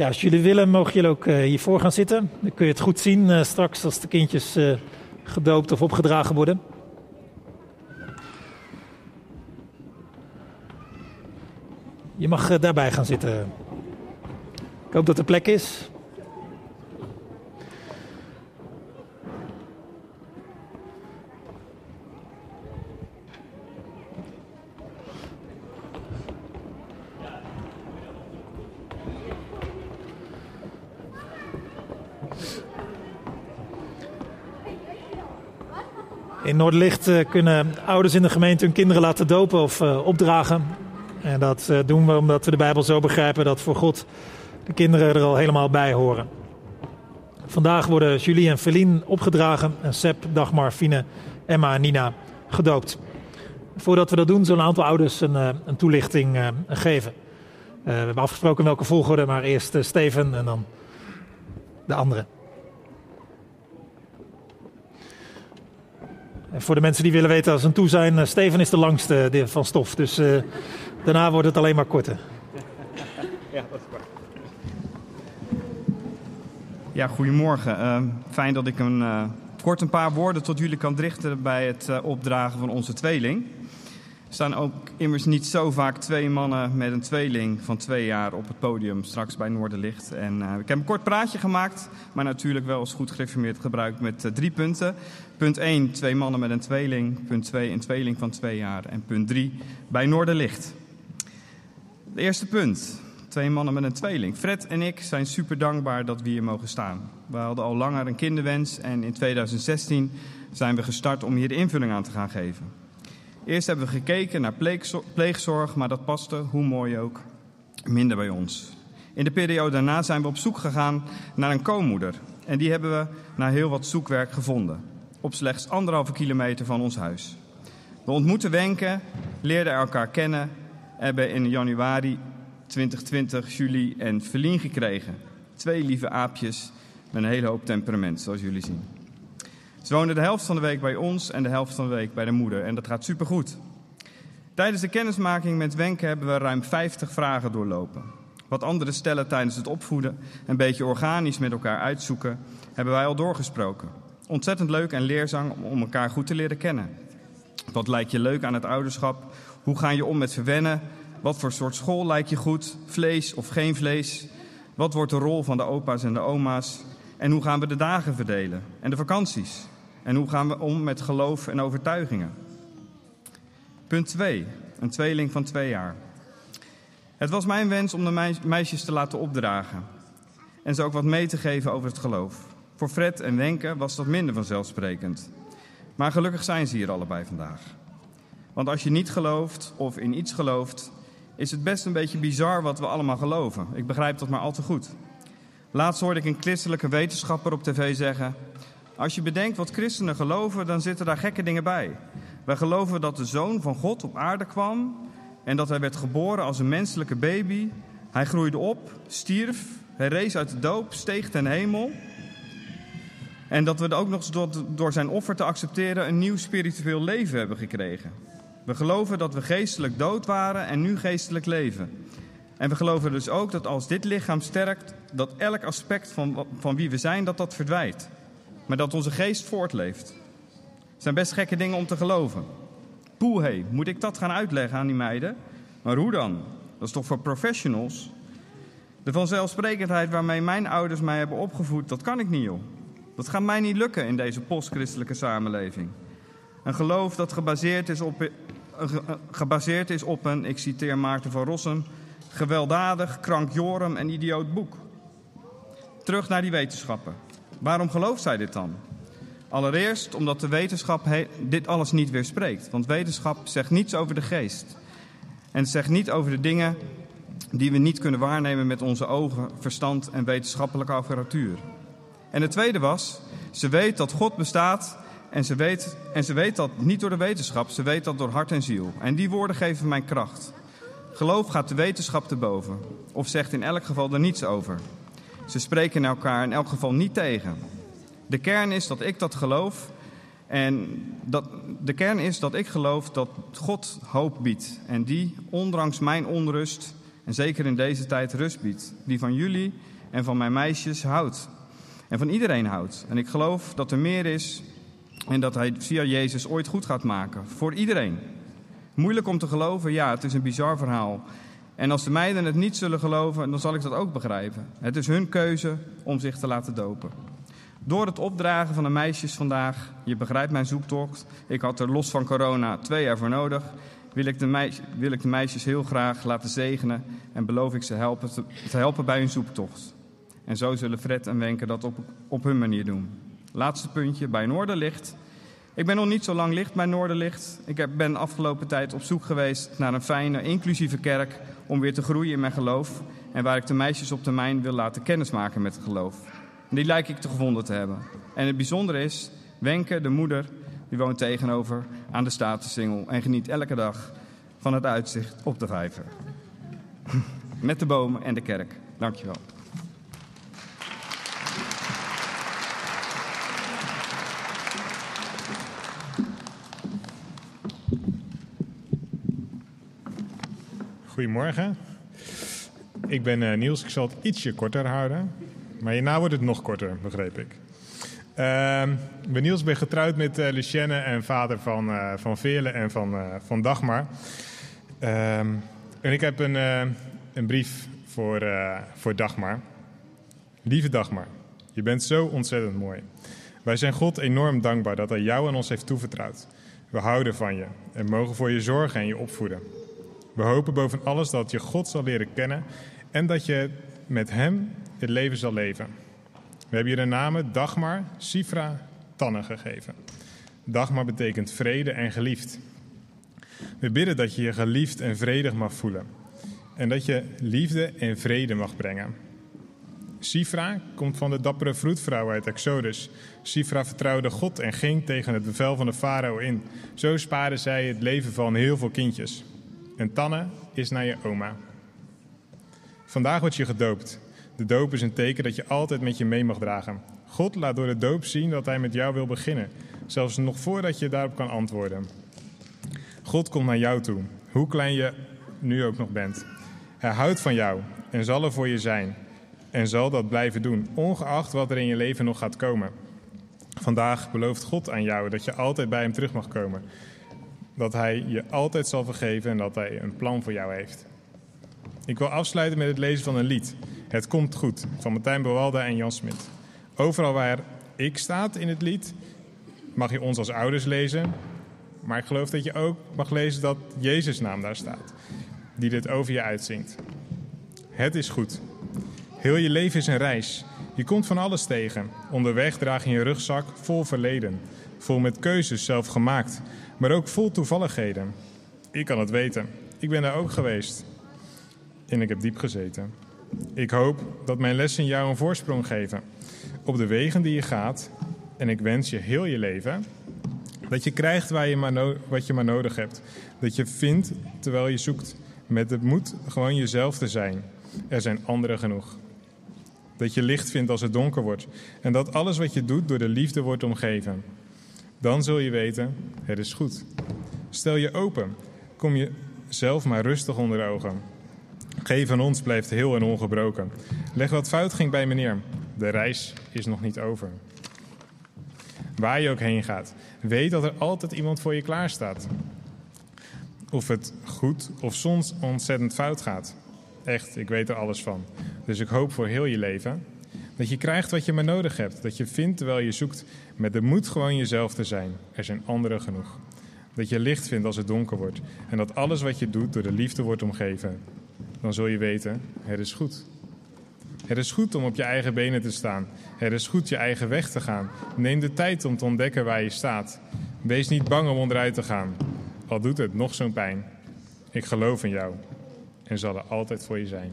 Ja, als jullie willen, mogen jullie ook eh, hiervoor gaan zitten. Dan kun je het goed zien eh, straks als de kindjes eh, gedoopt of opgedragen worden. Je mag daarbij gaan zitten. Ik hoop dat er plek is. In Noorderlicht eh, kunnen ouders in de gemeente hun kinderen laten dopen of eh, opdragen. En dat eh, doen we omdat we de Bijbel zo begrijpen dat voor God de kinderen er al helemaal bij horen. Vandaag worden Julie en Feline opgedragen en Seb, Dagmar, Fine, Emma en Nina gedoopt. Voordat we dat doen, zullen een aantal ouders een, een toelichting geven. We hebben afgesproken welke volgorde, maar eerst Steven en dan de anderen. En voor de mensen die willen weten als ze aan toe zijn, eh, Steven is de langste de- van stof. Dus eh, daarna wordt het alleen maar korter. Ja, goedemorgen. Eh, fijn dat ik een, eh, kort een paar woorden tot jullie kan richten bij het eh, opdragen van onze tweeling. Staan ook immers niet zo vaak twee mannen met een tweeling van twee jaar op het podium straks bij Noorderlicht. En eh, ik heb een kort praatje gemaakt, maar natuurlijk wel als goed gereformeerd gebruikt met eh, drie punten. Punt 1, twee mannen met een tweeling. Punt 2, een tweeling van twee jaar. En punt 3, bij Noorderlicht. Het eerste punt. Twee mannen met een tweeling. Fred en ik zijn super dankbaar dat we hier mogen staan. We hadden al langer een kinderwens en in 2016 zijn we gestart om hier de invulling aan te gaan geven. Eerst hebben we gekeken naar pleegzor- pleegzorg, maar dat paste, hoe mooi ook, minder bij ons. In de periode daarna zijn we op zoek gegaan naar een co-moeder. En die hebben we na heel wat zoekwerk gevonden. Op slechts anderhalve kilometer van ons huis. We ontmoetten Wenke, leerden elkaar kennen. Hebben in januari 2020 Julie en Feline gekregen. Twee lieve aapjes met een hele hoop temperament, zoals jullie zien. Ze wonen de helft van de week bij ons en de helft van de week bij de moeder. En dat gaat supergoed. Tijdens de kennismaking met Wenke hebben we ruim 50 vragen doorlopen. Wat andere stellen tijdens het opvoeden een beetje organisch met elkaar uitzoeken, hebben wij al doorgesproken. Ontzettend leuk en leerzaam om elkaar goed te leren kennen. Wat lijkt je leuk aan het ouderschap? Hoe ga je om met verwennen? Wat voor soort school lijkt je goed? Vlees of geen vlees? Wat wordt de rol van de opa's en de oma's? En hoe gaan we de dagen verdelen? En de vakanties? En hoe gaan we om met geloof en overtuigingen? Punt 2. Een tweeling van twee jaar. Het was mijn wens om de meis- meisjes te laten opdragen. En ze ook wat mee te geven over het geloof. Voor Fred en Wenke was dat minder vanzelfsprekend. Maar gelukkig zijn ze hier allebei vandaag. Want als je niet gelooft of in iets gelooft, is het best een beetje bizar wat we allemaal geloven. Ik begrijp dat maar al te goed. Laatst hoorde ik een christelijke wetenschapper op tv zeggen: Als je bedenkt wat christenen geloven, dan zitten daar gekke dingen bij. Wij geloven dat de zoon van God op aarde kwam en dat hij werd geboren als een menselijke baby. Hij groeide op, stierf, hij rees uit de doop, steeg ten hemel. En dat we ook nog eens door, door zijn offer te accepteren een nieuw spiritueel leven hebben gekregen. We geloven dat we geestelijk dood waren en nu geestelijk leven. En we geloven dus ook dat als dit lichaam sterkt, dat elk aspect van, van wie we zijn, dat dat verdwijnt. Maar dat onze geest voortleeft. Het zijn best gekke dingen om te geloven. Poeh, hé, moet ik dat gaan uitleggen aan die meiden? Maar hoe dan? Dat is toch voor professionals? De vanzelfsprekendheid waarmee mijn ouders mij hebben opgevoed, dat kan ik niet, joh. Dat gaat mij niet lukken in deze postchristelijke samenleving. Een geloof dat gebaseerd is op, ge- eh, gebaseerd is op een, ik citeer Maarten van Rossum, gewelddadig, krankjorum en idioot boek. Terug naar die wetenschappen. Waarom gelooft zij dit dan? Allereerst omdat de wetenschap dit alles niet weerspreekt. Want wetenschap zegt niets over de geest. En zegt niet over de dingen die we niet kunnen waarnemen met onze ogen, verstand en wetenschappelijke apparatuur. En het tweede was, ze weet dat God bestaat en ze, weet, en ze weet dat niet door de wetenschap, ze weet dat door hart en ziel. En die woorden geven mij kracht. Geloof gaat de wetenschap te boven, of zegt in elk geval er niets over. Ze spreken elkaar in elk geval niet tegen. De kern is dat ik dat geloof en dat, de kern is dat ik geloof dat God hoop biedt. En die, ondanks mijn onrust, en zeker in deze tijd rust biedt. Die van jullie en van mijn meisjes houdt. En van iedereen houdt. En ik geloof dat er meer is en dat hij via Jezus ooit goed gaat maken. Voor iedereen. Moeilijk om te geloven, ja, het is een bizar verhaal. En als de meiden het niet zullen geloven, dan zal ik dat ook begrijpen. Het is hun keuze om zich te laten dopen. Door het opdragen van de meisjes vandaag, je begrijpt mijn zoektocht, ik had er los van corona twee jaar voor nodig, wil ik de, meis, wil ik de meisjes heel graag laten zegenen en beloof ik ze helpen te, helpen bij hun zoektocht. En zo zullen Fred en Wenke dat op, op hun manier doen. Laatste puntje, bij Noorderlicht. Ik ben nog niet zo lang licht bij Noorderlicht. Ik ben afgelopen tijd op zoek geweest naar een fijne, inclusieve kerk om weer te groeien in mijn geloof. En waar ik de meisjes op termijn wil laten kennismaken met het geloof. Die lijk ik te gevonden te hebben. En het bijzondere is, Wenke, de moeder, die woont tegenover aan de Statensingel en geniet elke dag van het uitzicht op de vijver. Met de bomen en de kerk. Dankjewel. Goedemorgen. Ik ben eh, Niels. Ik zal het ietsje korter houden. Maar hierna wordt het nog korter, begreep ik. Ehm, ik ben Niels, ben getrouwd met eh Lucienne en vader van, eh van Veerle en van, van Dagmar. Ehm, en ik heb een, een brief voor, voor Dagmar. Lieve Dagmar, je bent zo ontzettend mooi. Wij zijn God enorm dankbaar dat hij jou aan ons heeft toevertrouwd. We houden van je en mogen voor je zorgen en je opvoeden. We hopen boven alles dat je God zal leren kennen en dat je met Hem het leven zal leven. We hebben je de namen Dagmar, Sifra, Tanne gegeven. Dagma betekent vrede en geliefd. We bidden dat je je geliefd en vredig mag voelen. En dat je liefde en vrede mag brengen. Sifra komt van de dappere vroedvrouw uit Exodus. Sifra vertrouwde God en ging tegen het bevel van de farao in. Zo spaarde zij het leven van heel veel kindjes. En Tanne is naar je oma. Vandaag word je gedoopt. De doop is een teken dat je altijd met je mee mag dragen. God laat door de doop zien dat hij met jou wil beginnen, zelfs nog voordat je daarop kan antwoorden. God komt naar jou toe, hoe klein je nu ook nog bent. Hij houdt van jou en zal er voor je zijn en zal dat blijven doen, ongeacht wat er in je leven nog gaat komen. Vandaag belooft God aan jou dat je altijd bij Hem terug mag komen. Dat Hij je altijd zal vergeven en dat Hij een plan voor jou heeft. Ik wil afsluiten met het lezen van een lied. Het komt goed, van Martijn Bewalda en Jan Smit. Overal waar ik staat in het lied, mag je ons als ouders lezen. Maar ik geloof dat je ook mag lezen dat Jezus' naam daar staat, die dit over je uitzingt. Het is goed. Heel je leven is een reis. Je komt van alles tegen. Onderweg draag je een rugzak vol verleden. Vol met keuzes zelf gemaakt, maar ook vol toevalligheden. Ik kan het weten. Ik ben daar ook geweest. En ik heb diep gezeten. Ik hoop dat mijn lessen jou een voorsprong geven op de wegen die je gaat. En ik wens je heel je leven dat je krijgt waar je maar wat je maar nodig hebt. Dat je vindt terwijl je zoekt. Met de moed gewoon jezelf te zijn. Er zijn anderen genoeg. Dat je licht vindt als het donker wordt. En dat alles wat je doet door de liefde wordt omgeven. Dan zul je weten, het is goed. Stel je open. Kom je zelf maar rustig onder de ogen. Geen van ons blijft heel en ongebroken. Leg wat fout ging bij meneer. De reis is nog niet over. Waar je ook heen gaat, weet dat er altijd iemand voor je klaar staat. Of het goed of soms ontzettend fout gaat. Echt, ik weet er alles van. Dus ik hoop voor heel je leven dat je krijgt wat je maar nodig hebt. Dat je vindt terwijl je zoekt met de moed gewoon jezelf te zijn. Er zijn anderen genoeg. Dat je licht vindt als het donker wordt. En dat alles wat je doet door de liefde wordt omgeven. Dan zul je weten, het is goed. Het is goed om op je eigen benen te staan. Het is goed je eigen weg te gaan. Neem de tijd om te ontdekken waar je staat. Wees niet bang om onderuit te gaan. Al doet het nog zo'n pijn. Ik geloof in jou en zal er altijd voor je zijn.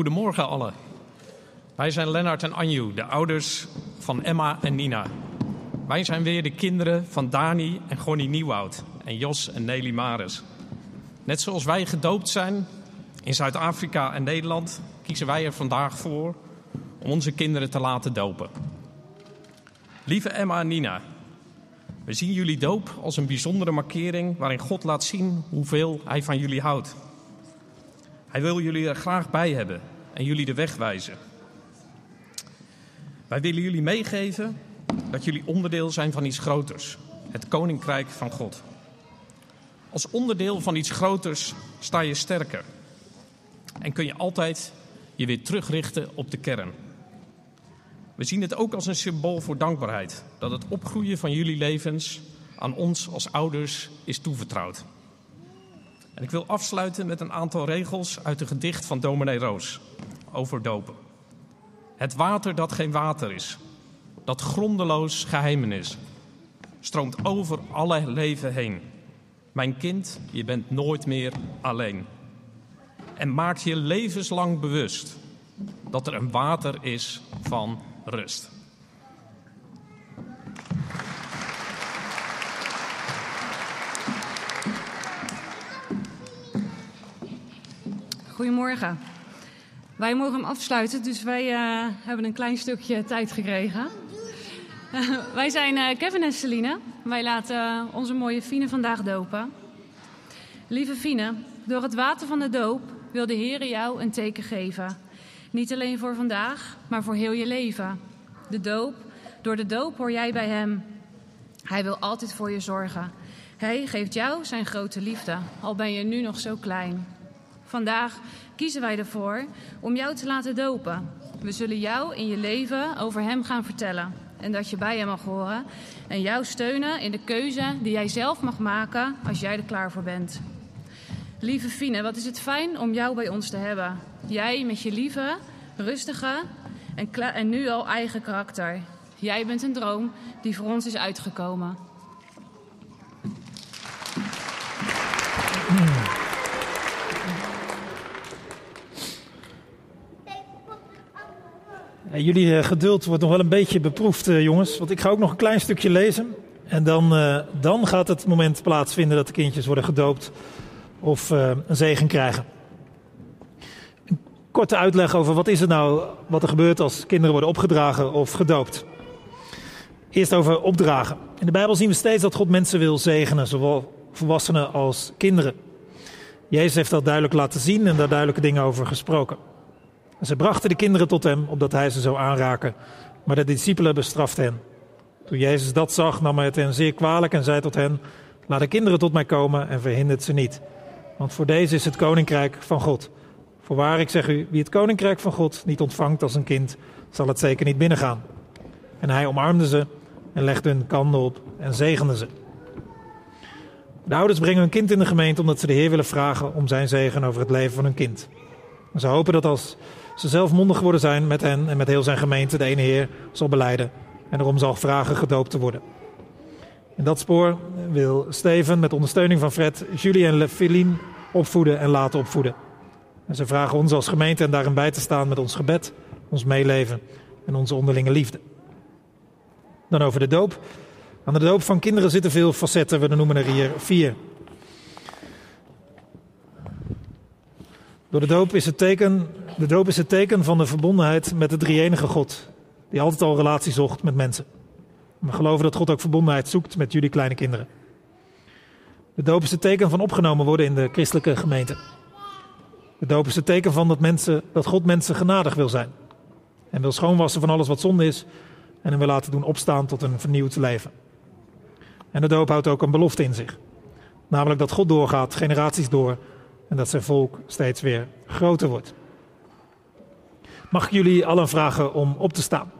Goedemorgen allen. Wij zijn Lennart en Anju, de ouders van Emma en Nina. Wij zijn weer de kinderen van Dani en Gonnie Nieuwoud en Jos en Nelly Maris. Net zoals wij gedoopt zijn in Zuid-Afrika en Nederland, kiezen wij er vandaag voor om onze kinderen te laten dopen. Lieve Emma en Nina, we zien jullie doop als een bijzondere markering waarin God laat zien hoeveel Hij van jullie houdt. Hij wil jullie er graag bij hebben en jullie de weg wijzen. Wij willen jullie meegeven dat jullie onderdeel zijn van iets groters, het Koninkrijk van God. Als onderdeel van iets groters sta je sterker en kun je altijd je weer terugrichten op de kern. We zien het ook als een symbool voor dankbaarheid, dat het opgroeien van jullie levens aan ons als ouders is toevertrouwd. En ik wil afsluiten met een aantal regels uit een gedicht van dominee Roos over dopen. Het water dat geen water is, dat grondeloos geheimen is, stroomt over alle leven heen. Mijn kind, je bent nooit meer alleen. En maak je levenslang bewust dat er een water is van rust. Goedemorgen. Wij mogen hem afsluiten, dus wij uh, hebben een klein stukje tijd gekregen. Uh, wij zijn uh, Kevin en Celine. Wij laten onze mooie Fine vandaag dopen. Lieve Fine, door het water van de doop wil de Heer jou een teken geven. Niet alleen voor vandaag, maar voor heel je leven. De doop, door de doop hoor jij bij Hem. Hij wil altijd voor je zorgen. Hij geeft jou zijn grote liefde, al ben je nu nog zo klein. Vandaag kiezen wij ervoor om jou te laten dopen. We zullen jou in je leven over Hem gaan vertellen. en dat je bij hem mag horen. En jou steunen in de keuze die jij zelf mag maken als jij er klaar voor bent. Lieve Fine, wat is het fijn om jou bij ons te hebben. Jij met je lieve, rustige en, en nu al eigen karakter. Jij bent een droom die voor ons is uitgekomen. Jullie eh, geduld wordt nog wel een beetje beproefd, eh, jongens. Want ik ga ook nog een klein stukje lezen. En dan, eh, dan gaat het moment plaatsvinden dat de kindjes worden gedoopt of een zegen krijgen. Een korte uitleg over wat is het nou wat er gebeurt als kinderen worden opgedragen of gedoopt. Eerst over opdragen. In de Bijbel zien we steeds dat God mensen wil zegenen, zowel volwassenen als kinderen. Jezus heeft dat duidelijk laten zien en daar duidelijke dingen over gesproken. En ze brachten de kinderen tot hem, opdat hij ze zou aanraken. Maar de discipelen bestraften hen. Toen Jezus dat zag, nam hij het hen zeer kwalijk en zei tot hen: Laat de kinderen tot mij komen en verhindert ze niet. Want voor deze is het koninkrijk van God. Voorwaar, ik zeg u, wie het koninkrijk van God niet ontvangt als een kind, zal het zeker niet binnengaan. En hij omarmde ze en legde hun kanden op en zegende ze. De ouders brengen hun kind in de gemeente omdat ze de Heer willen vragen om zijn zegen over het leven van hun kind. Ze hopen dat als ze zelf mondig geworden zijn met hen en met heel zijn gemeente, de ene Heer zal beleiden en erom zal vragen gedoopt te worden. In dat spoor wil Steven met ondersteuning van Fred, Julie en Feline opvoeden en laten opvoeden. En ze vragen ons als gemeente en daarin bij te staan met ons gebed, ons meeleven en onze onderlinge liefde. Dan over de doop. Aan de doop van kinderen zitten veel facetten, we noemen er hier vier. Door de doop is het teken, de doop is het teken van de verbondenheid met de drie-enige God, die altijd al relatie zocht met mensen. We geloven dat God ook verbondenheid zoekt met jullie kleine kinderen. De doop is het teken van opgenomen worden in de christelijke gemeente. De doop is het teken van dat, mensen, dat God mensen genadig wil zijn. En wil schoonwassen van alles wat zonde is. En hem wil laten doen opstaan tot een vernieuwd leven. En de doop houdt ook een belofte in zich. Namelijk dat God doorgaat, generaties door. En dat zijn volk steeds weer groter wordt. Mag ik jullie allen vragen om op te staan?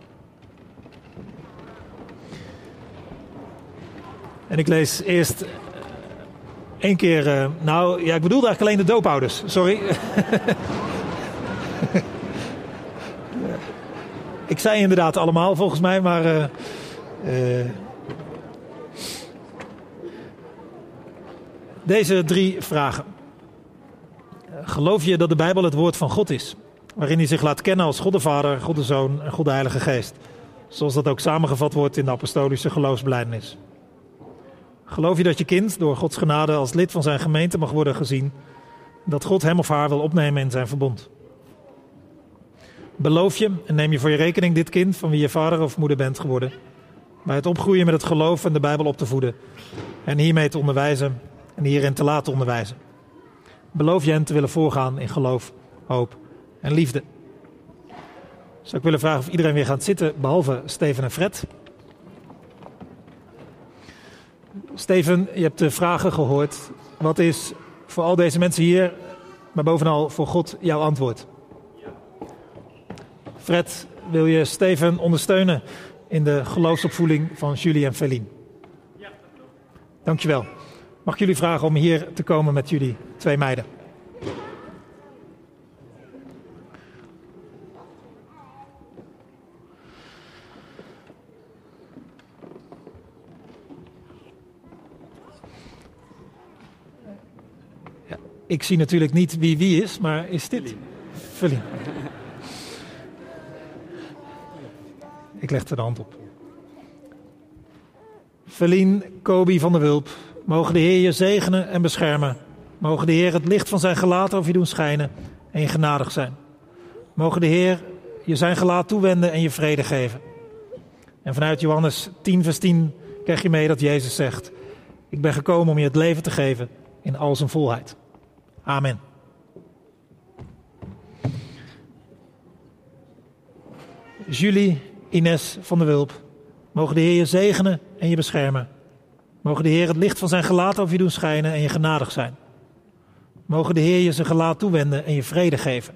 En ik lees eerst één keer. eh, nou, ja, ik bedoelde eigenlijk alleen de doopouders. Sorry. ik zei inderdaad allemaal volgens mij, maar. eh, eh, deze drie vragen. Geloof je dat de Bijbel het woord van God is? Waarin hij zich laat kennen als God de Vader, God de Zoon en God de Heilige Geest. Zoals dat ook samengevat wordt in de apostolische geloofsbelijdenis. Geloof je dat je kind door Gods genade als lid van zijn gemeente mag worden gezien? Dat God hem of haar wil opnemen in zijn verbond? Beloof je en neem je voor je rekening dit kind van wie je vader of moeder bent geworden? Bij het opgroeien met het geloof en de Bijbel op te voeden. En hiermee te onderwijzen en hierin te laten onderwijzen. Beloof je hen te willen voorgaan in geloof, hoop en liefde. Zou ik willen vragen of iedereen weer gaat zitten, behalve Steven en Fred. Steven, je hebt de vragen gehoord. Wat is voor al deze mensen hier, maar bovenal voor God, jouw antwoord? Fred, wil je Steven ondersteunen in de geloofsopvoeding van Julie en Feline? Ja, Dankjewel. Mag ik jullie vragen om hier te komen met jullie twee meiden? Ja, ik zie natuurlijk niet wie wie is, maar is dit? Feline. Ik leg er de hand op. Feline Kobi van der Wulp, mogen de Heer je zegenen en beschermen. Mogen de Heer het licht van zijn gelaat over je doen schijnen en je genadig zijn. Mogen de Heer je zijn gelaat toewenden en je vrede geven. En vanuit Johannes 10, vers 10 krijg je mee dat Jezus zegt: Ik ben gekomen om je het leven te geven in al zijn volheid. Amen. Julie Ines van der Wulp, mogen de Heer je zegenen en je beschermen. Mogen de Heer het licht van zijn gelaat over je doen schijnen en je genadig zijn. Mogen de Heer je zijn gelaat toewenden en je vrede geven.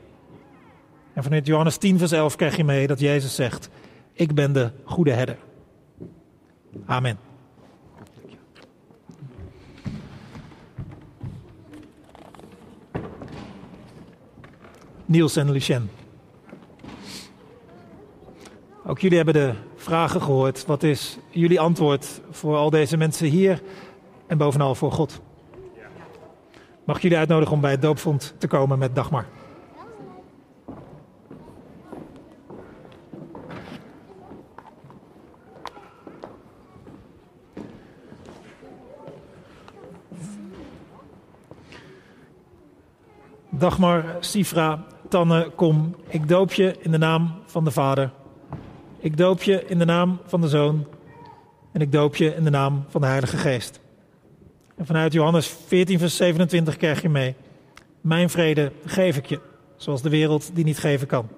En vanuit Johannes 10, vers 11 krijg je mee dat Jezus zegt: Ik ben de goede herder. Amen. Niels en Lucien. Ook jullie hebben de vragen gehoord. Wat is jullie antwoord voor al deze mensen hier en bovenal voor God? Mag ik jullie uitnodigen om bij het doopvond te komen met Dagmar? Dagmar, Sifra, Tanne, kom. Ik doop je in de naam van de Vader. Ik doop je in de naam van de Zoon. En ik doop je in de naam van de Heilige Geest. En vanuit Johannes 14, vers 27 krijg je mee. Mijn vrede geef ik je, zoals de wereld die niet geven kan.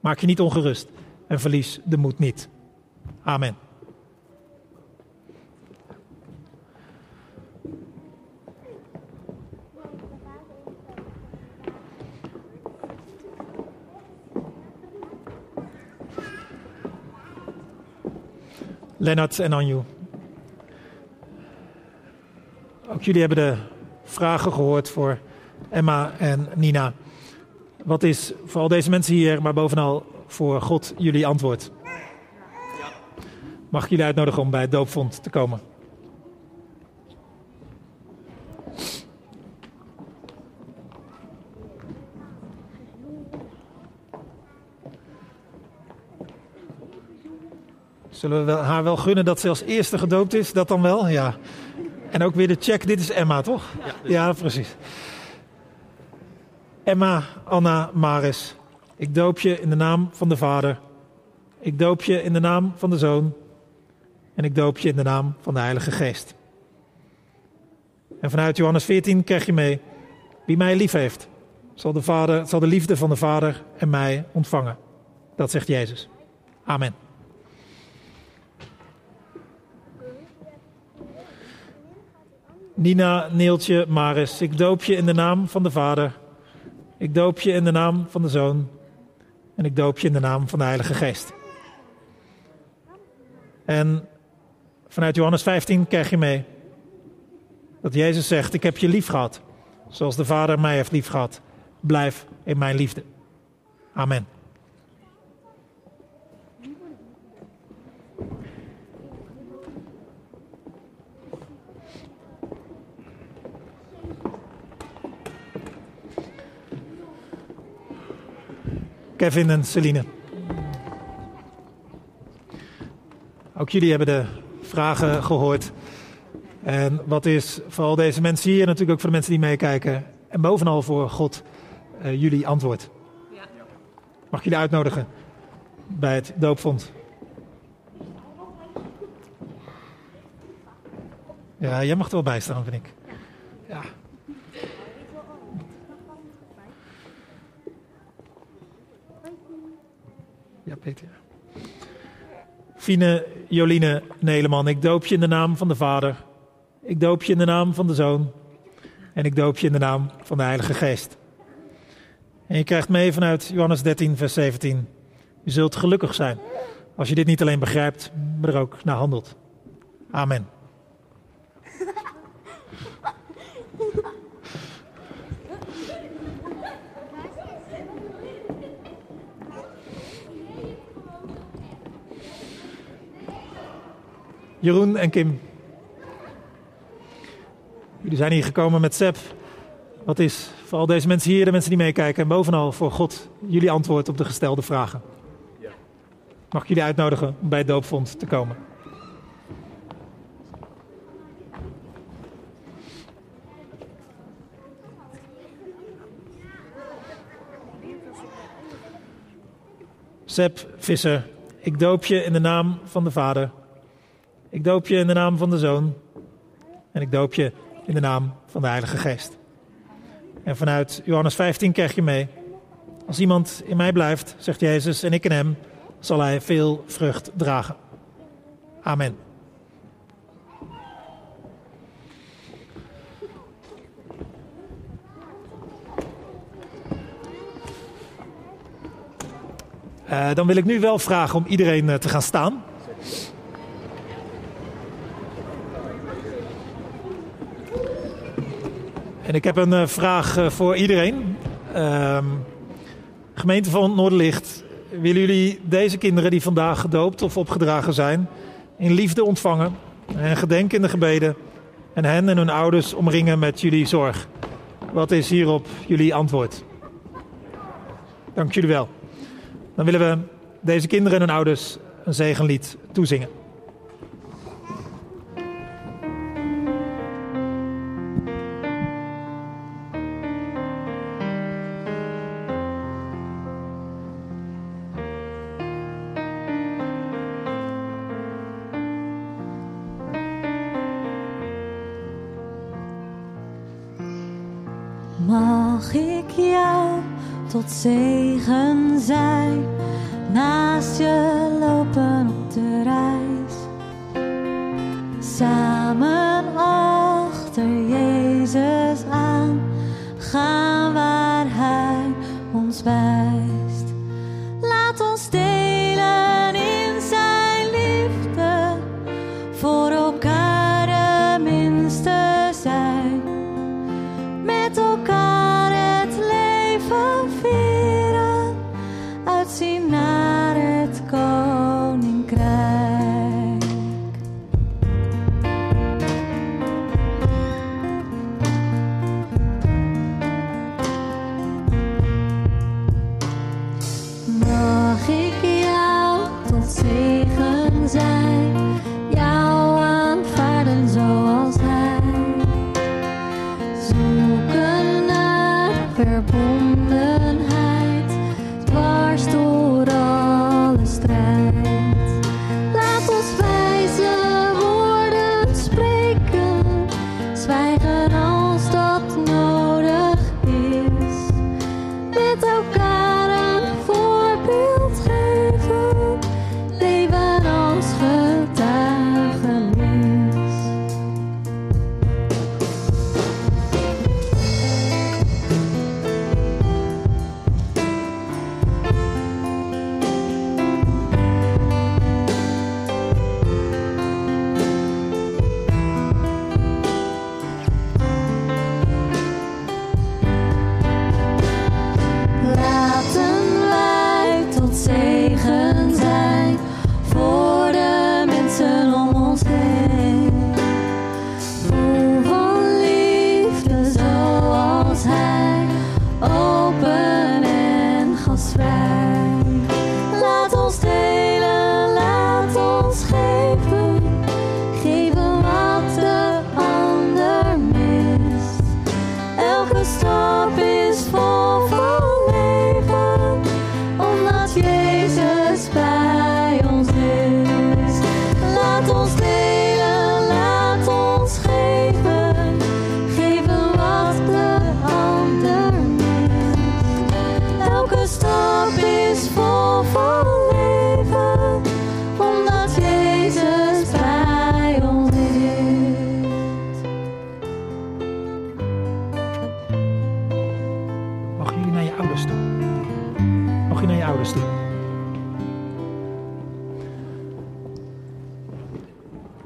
Maak je niet ongerust en verlies de moed niet. Amen. Lennart en Anju. Ook jullie hebben de vragen gehoord voor Emma en Nina. Wat is voor al deze mensen hier, maar bovenal voor God, jullie antwoord? Mag ik jullie uitnodigen om bij het doopvond te komen? Zullen we haar wel gunnen dat ze als eerste gedoopt is? Dat dan wel? Ja. En ook weer de check. Dit is Emma, toch? Ja, precies. Emma, Anna, Maris. Ik doop je in de naam van de Vader. Ik doop je in de naam van de Zoon. En ik doop je in de naam van de Heilige Geest. En vanuit Johannes 14 krijg je mee. Wie mij lief heeft, zal de, vader, zal de liefde van de Vader en mij ontvangen. Dat zegt Jezus. Amen. Nina, Neeltje, Maris, ik doop je in de naam van de Vader. Ik doop je in de naam van de Zoon. En ik doop je in de naam van de Heilige Geest. En vanuit Johannes 15 krijg je mee dat Jezus zegt: Ik heb je lief gehad, zoals de Vader mij heeft lief gehad. Blijf in mijn liefde. Amen. Kevin en Celine. Ook jullie hebben de vragen gehoord. En wat is voor al deze mensen hier, natuurlijk ook voor de mensen die meekijken, en bovenal voor God, eh, jullie antwoord? Mag ik jullie uitnodigen bij het doopvond? Ja, jij mag er wel bij staan, vind ik. Ja, Peter. Fine Joline Neleman, ik doop je in de naam van de Vader. Ik doop je in de naam van de Zoon. En ik doop je in de naam van de Heilige Geest. En je krijgt mee vanuit Johannes 13, vers 17. Je zult gelukkig zijn als je dit niet alleen begrijpt, maar er ook naar handelt. Amen. Jeroen en Kim. Jullie zijn hier gekomen met Seb. Wat is voor al deze mensen hier, de mensen die meekijken en bovenal voor God, jullie antwoord op de gestelde vragen? Mag ik jullie uitnodigen om bij het doopvond te komen? Seb Visser, ik doop je in de naam van de Vader. Ik doop je in de naam van de Zoon. En ik doop je in de naam van de Heilige Geest. En vanuit Johannes 15 krijg je mee. Als iemand in mij blijft, zegt Jezus, en ik in hem, zal hij veel vrucht dragen. Amen. Eh, dan wil ik nu wel vragen om iedereen eh, te gaan staan. En ik heb een eh, vraag eh, voor iedereen. Ehm, gemeente van Noorderlicht, willen jullie deze kinderen die vandaag gedoopt of opgedragen zijn, in liefde ontvangen en gedenken in de gebeden en hen en hun ouders omringen met jullie zorg? Wat is hierop jullie antwoord? Dank jullie wel. Dan willen we deze kinderen en hun ouders een zegenlied toezingen. Jezus aan, gaan waar Hij ons wijst.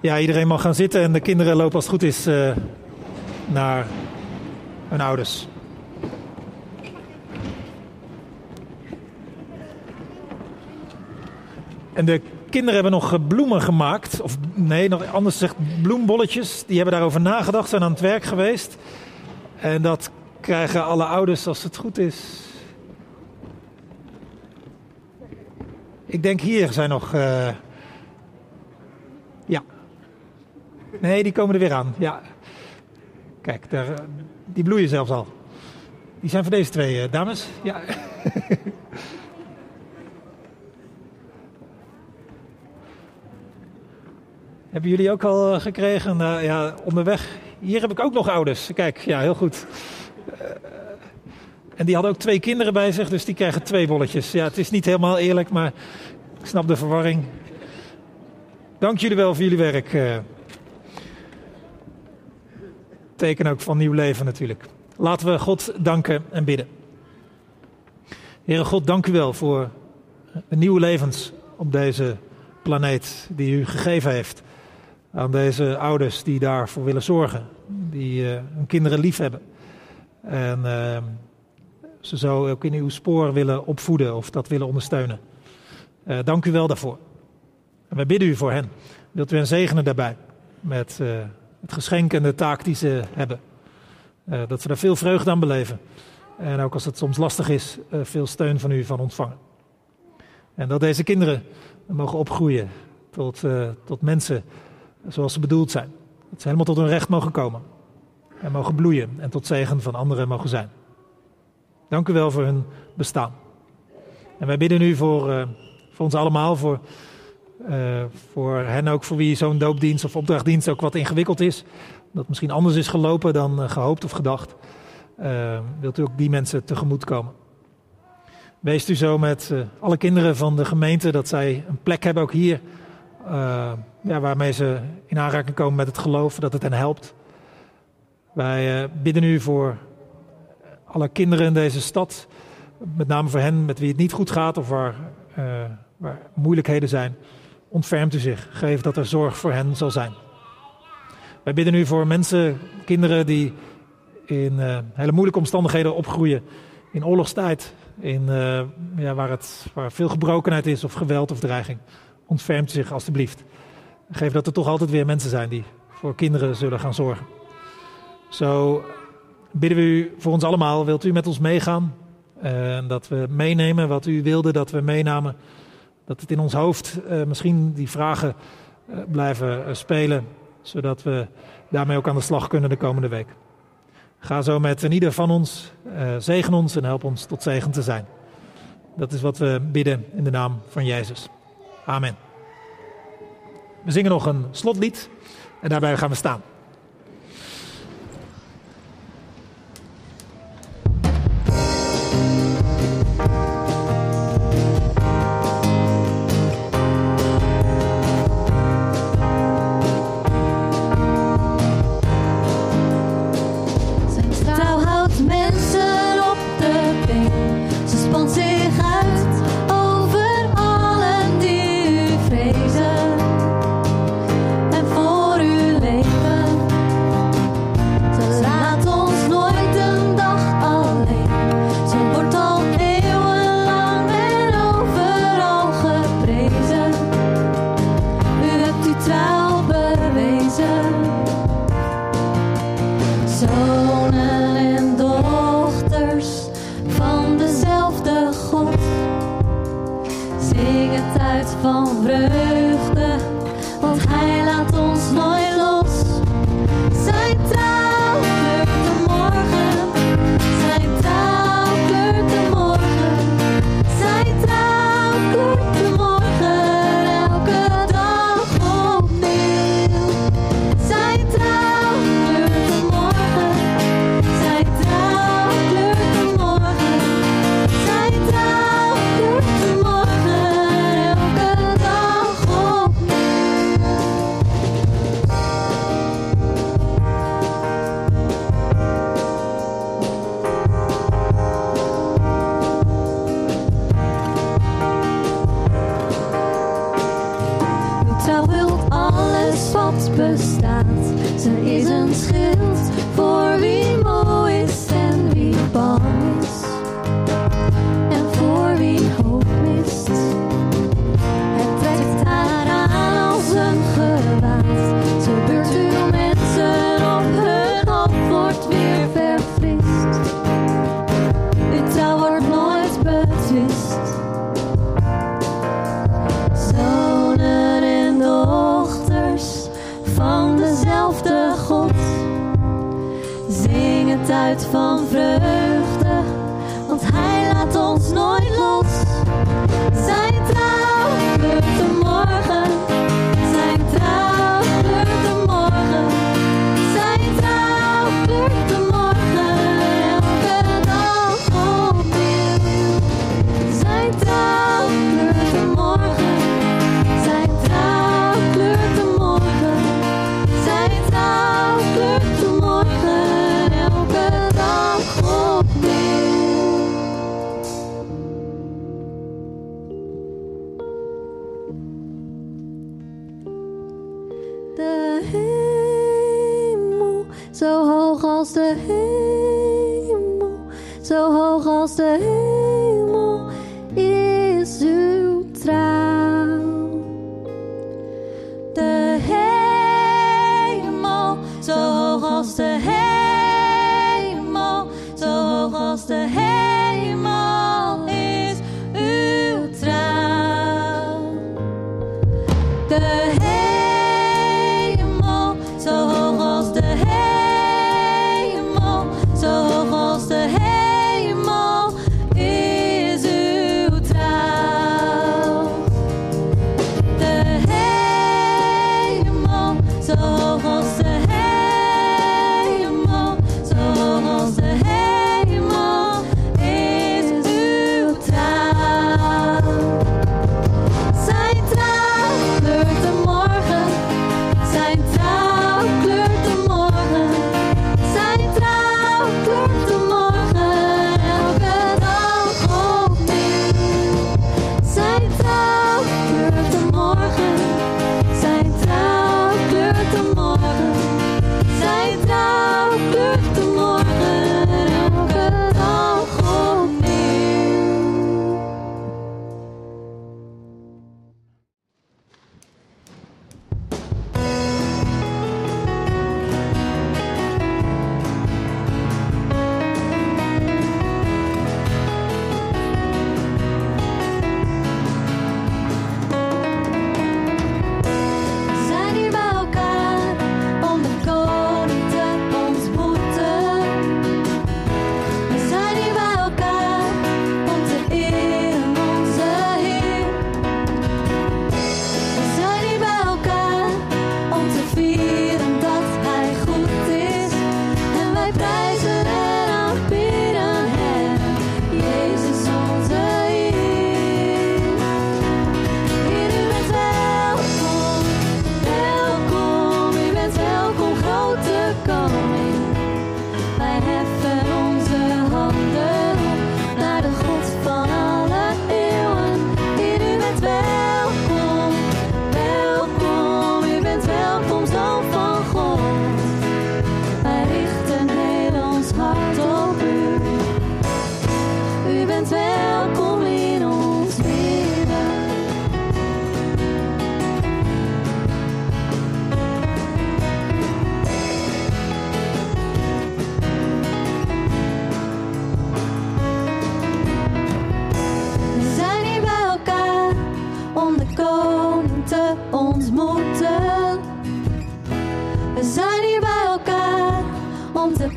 Ja, iedereen mag gaan zitten en de kinderen lopen als het goed is eh, naar hun ouders. En de kinderen hebben nog bloemen gemaakt. Of nee, nog anders gezegd bloembolletjes. Die hebben daarover nagedacht, zijn aan het werk geweest. En dat krijgen alle ouders als het goed is. Ik denk hier zijn nog. eh, Ja. Nee, die komen er weer aan. Ja. Kijk, daar, eh, die bloeien zelfs al. Die zijn voor deze twee eh, dames. Ja. Hebben jullie ook al eh, gekregen? Nou ja, onderweg. Hier heb ik ook nog ouders. Kijk, ja, heel goed. En die hadden ook twee kinderen bij zich, dus die krijgen twee bolletjes. Ja, het is niet helemaal eerlijk, maar ik snap de verwarring. Dank jullie wel voor jullie werk. eh. Teken ook van nieuw leven natuurlijk. Laten we God danken en bidden. Heere God, dank u wel voor nieuwe levens op deze planeet die u gegeven heeft. Aan deze ouders die daarvoor willen zorgen, die eh, hun kinderen lief hebben. En ehm, ze zo ook in uw spoor willen opvoeden of dat willen ondersteunen. Eh, dank u wel daarvoor. En wij bidden u voor hen. Wilt u hen zegenen daarbij met eh, het geschenk en de taak die ze hebben. Eh, dat ze daar veel vreugde aan beleven. En ook als het soms lastig is, eh, veel steun van u van ontvangen. En dat deze kinderen mogen opgroeien tot, eh, tot mensen zoals ze bedoeld zijn. Dat ze helemaal tot hun recht mogen komen. En mogen bloeien en tot zegen van anderen mogen zijn. Dank u wel voor hun bestaan. En wij bidden u voor, voor ons allemaal, voor, voor hen ook, voor wie zo'n doopdienst of opdrachtdienst ook wat ingewikkeld is. Dat misschien anders is gelopen dan eh, gehoopt of gedacht. Eh, wilt u ook die mensen tegemoet komen? Wees u zo met eh, alle kinderen van de gemeente dat zij een plek hebben ook hier. eh, ja, waarmee ze in aanraking komen met het geloof, dat het hen helpt. Wij eh, bidden u voor alle kinderen in deze stad. Met name voor hen met wie het niet goed gaat of waar, eh, waar moeilijkheden zijn. Ontfermt u zich. Geef dat er zorg voor hen zal zijn. Wij bidden u voor mensen, kinderen die in eh, hele moeilijke omstandigheden opgroeien. In oorlogstijd, in, eh, ja, waar, het, waar veel gebrokenheid is of geweld of dreiging. Ontfermt u zich alstublieft. Geef dat er toch altijd weer mensen zijn die voor kinderen zullen gaan zorgen. Zo bidden we u voor ons allemaal. Wilt u met ons meegaan? En dat we meenemen wat u wilde dat we meenamen. Dat het in ons hoofd eh, misschien die vragen eh, blijven eh, spelen. Zodat we daarmee ook aan de slag kunnen de komende week. Ga zo met ieder van ons. zegen ons en help ons tot zegen te zijn. Dat is wat we bidden in de naam van Jezus. Amen. We zingen nog een slotlied en daarbij gaan we staan. zo hoog als de hemel, zo hoog als de hemel.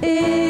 Om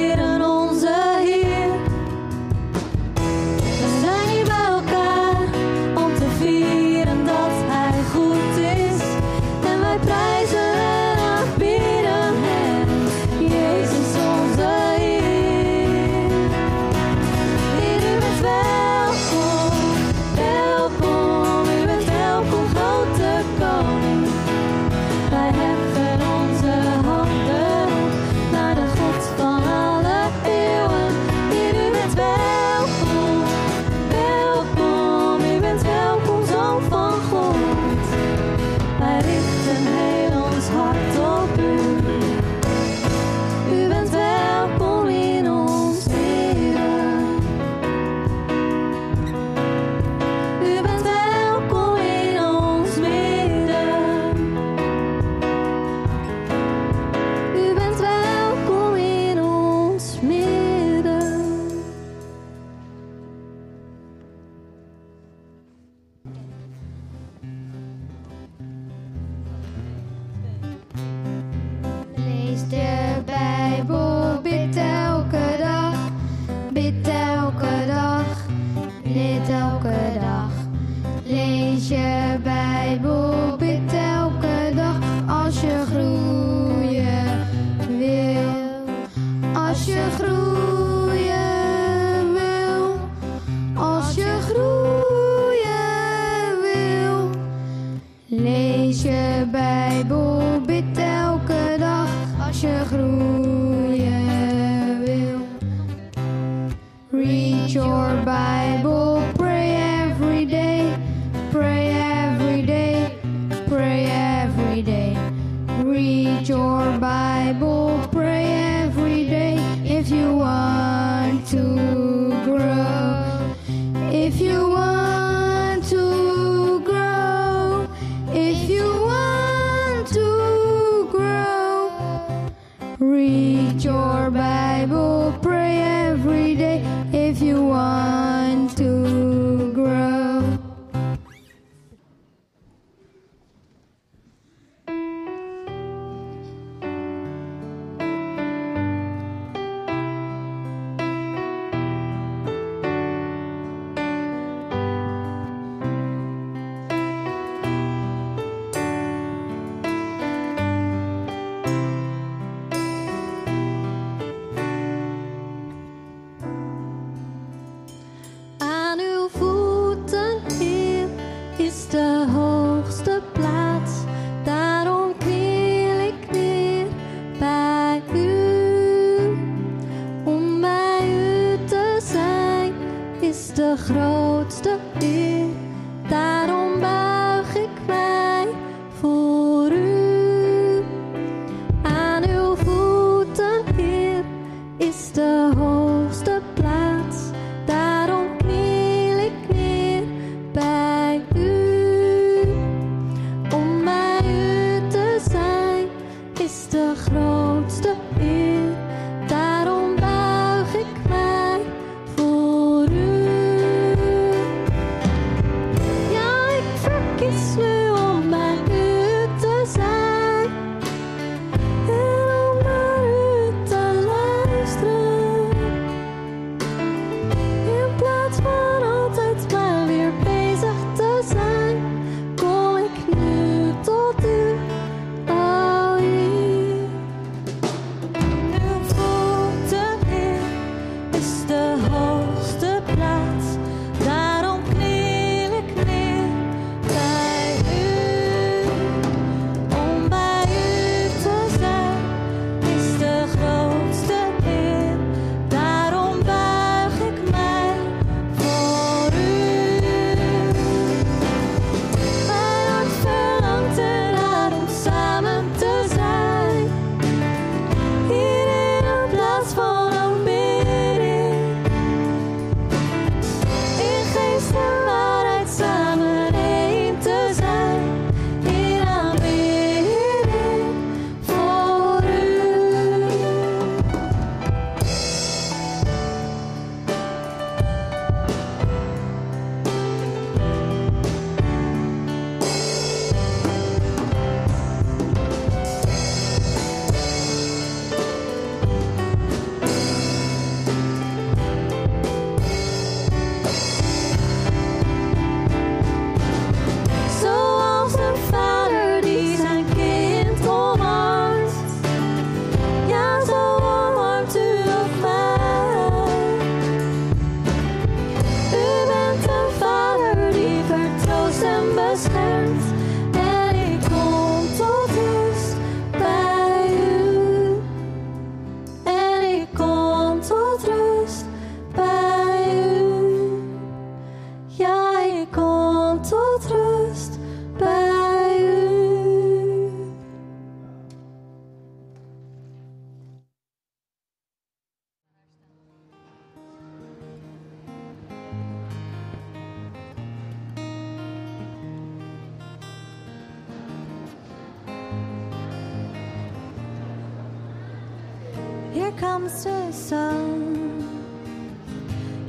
Here comes the sun.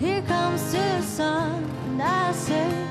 Here comes the sun. And I say.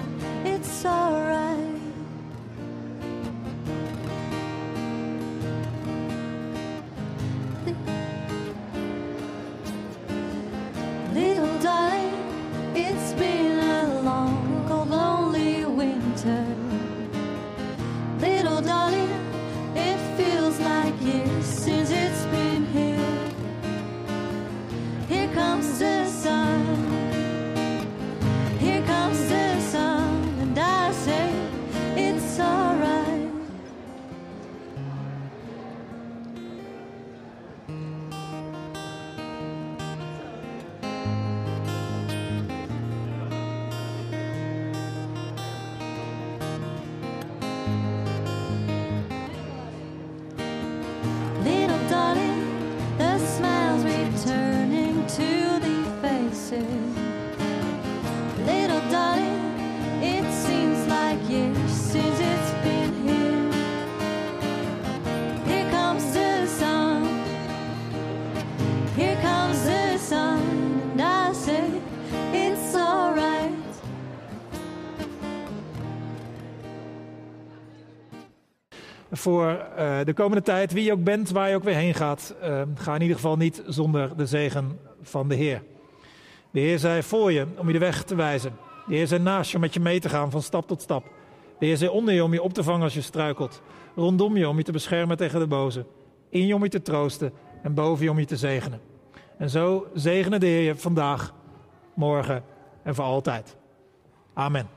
voor eh, de komende tijd. Wie je ook bent, waar je ook weer heen gaat, ehm, ga in ieder geval niet zonder de zegen van de Heer. De Heer zij voor je om je de weg te wijzen. De Heer zij naast je om met je mee te gaan van stap tot stap. De Heer zij onder je om je op te vangen als je struikelt. Rondom je om je te beschermen tegen de boze. In je om je te troosten en boven je om je te zegenen. En zo zegenen de Heer je vandaag, morgen en voor altijd. Amen.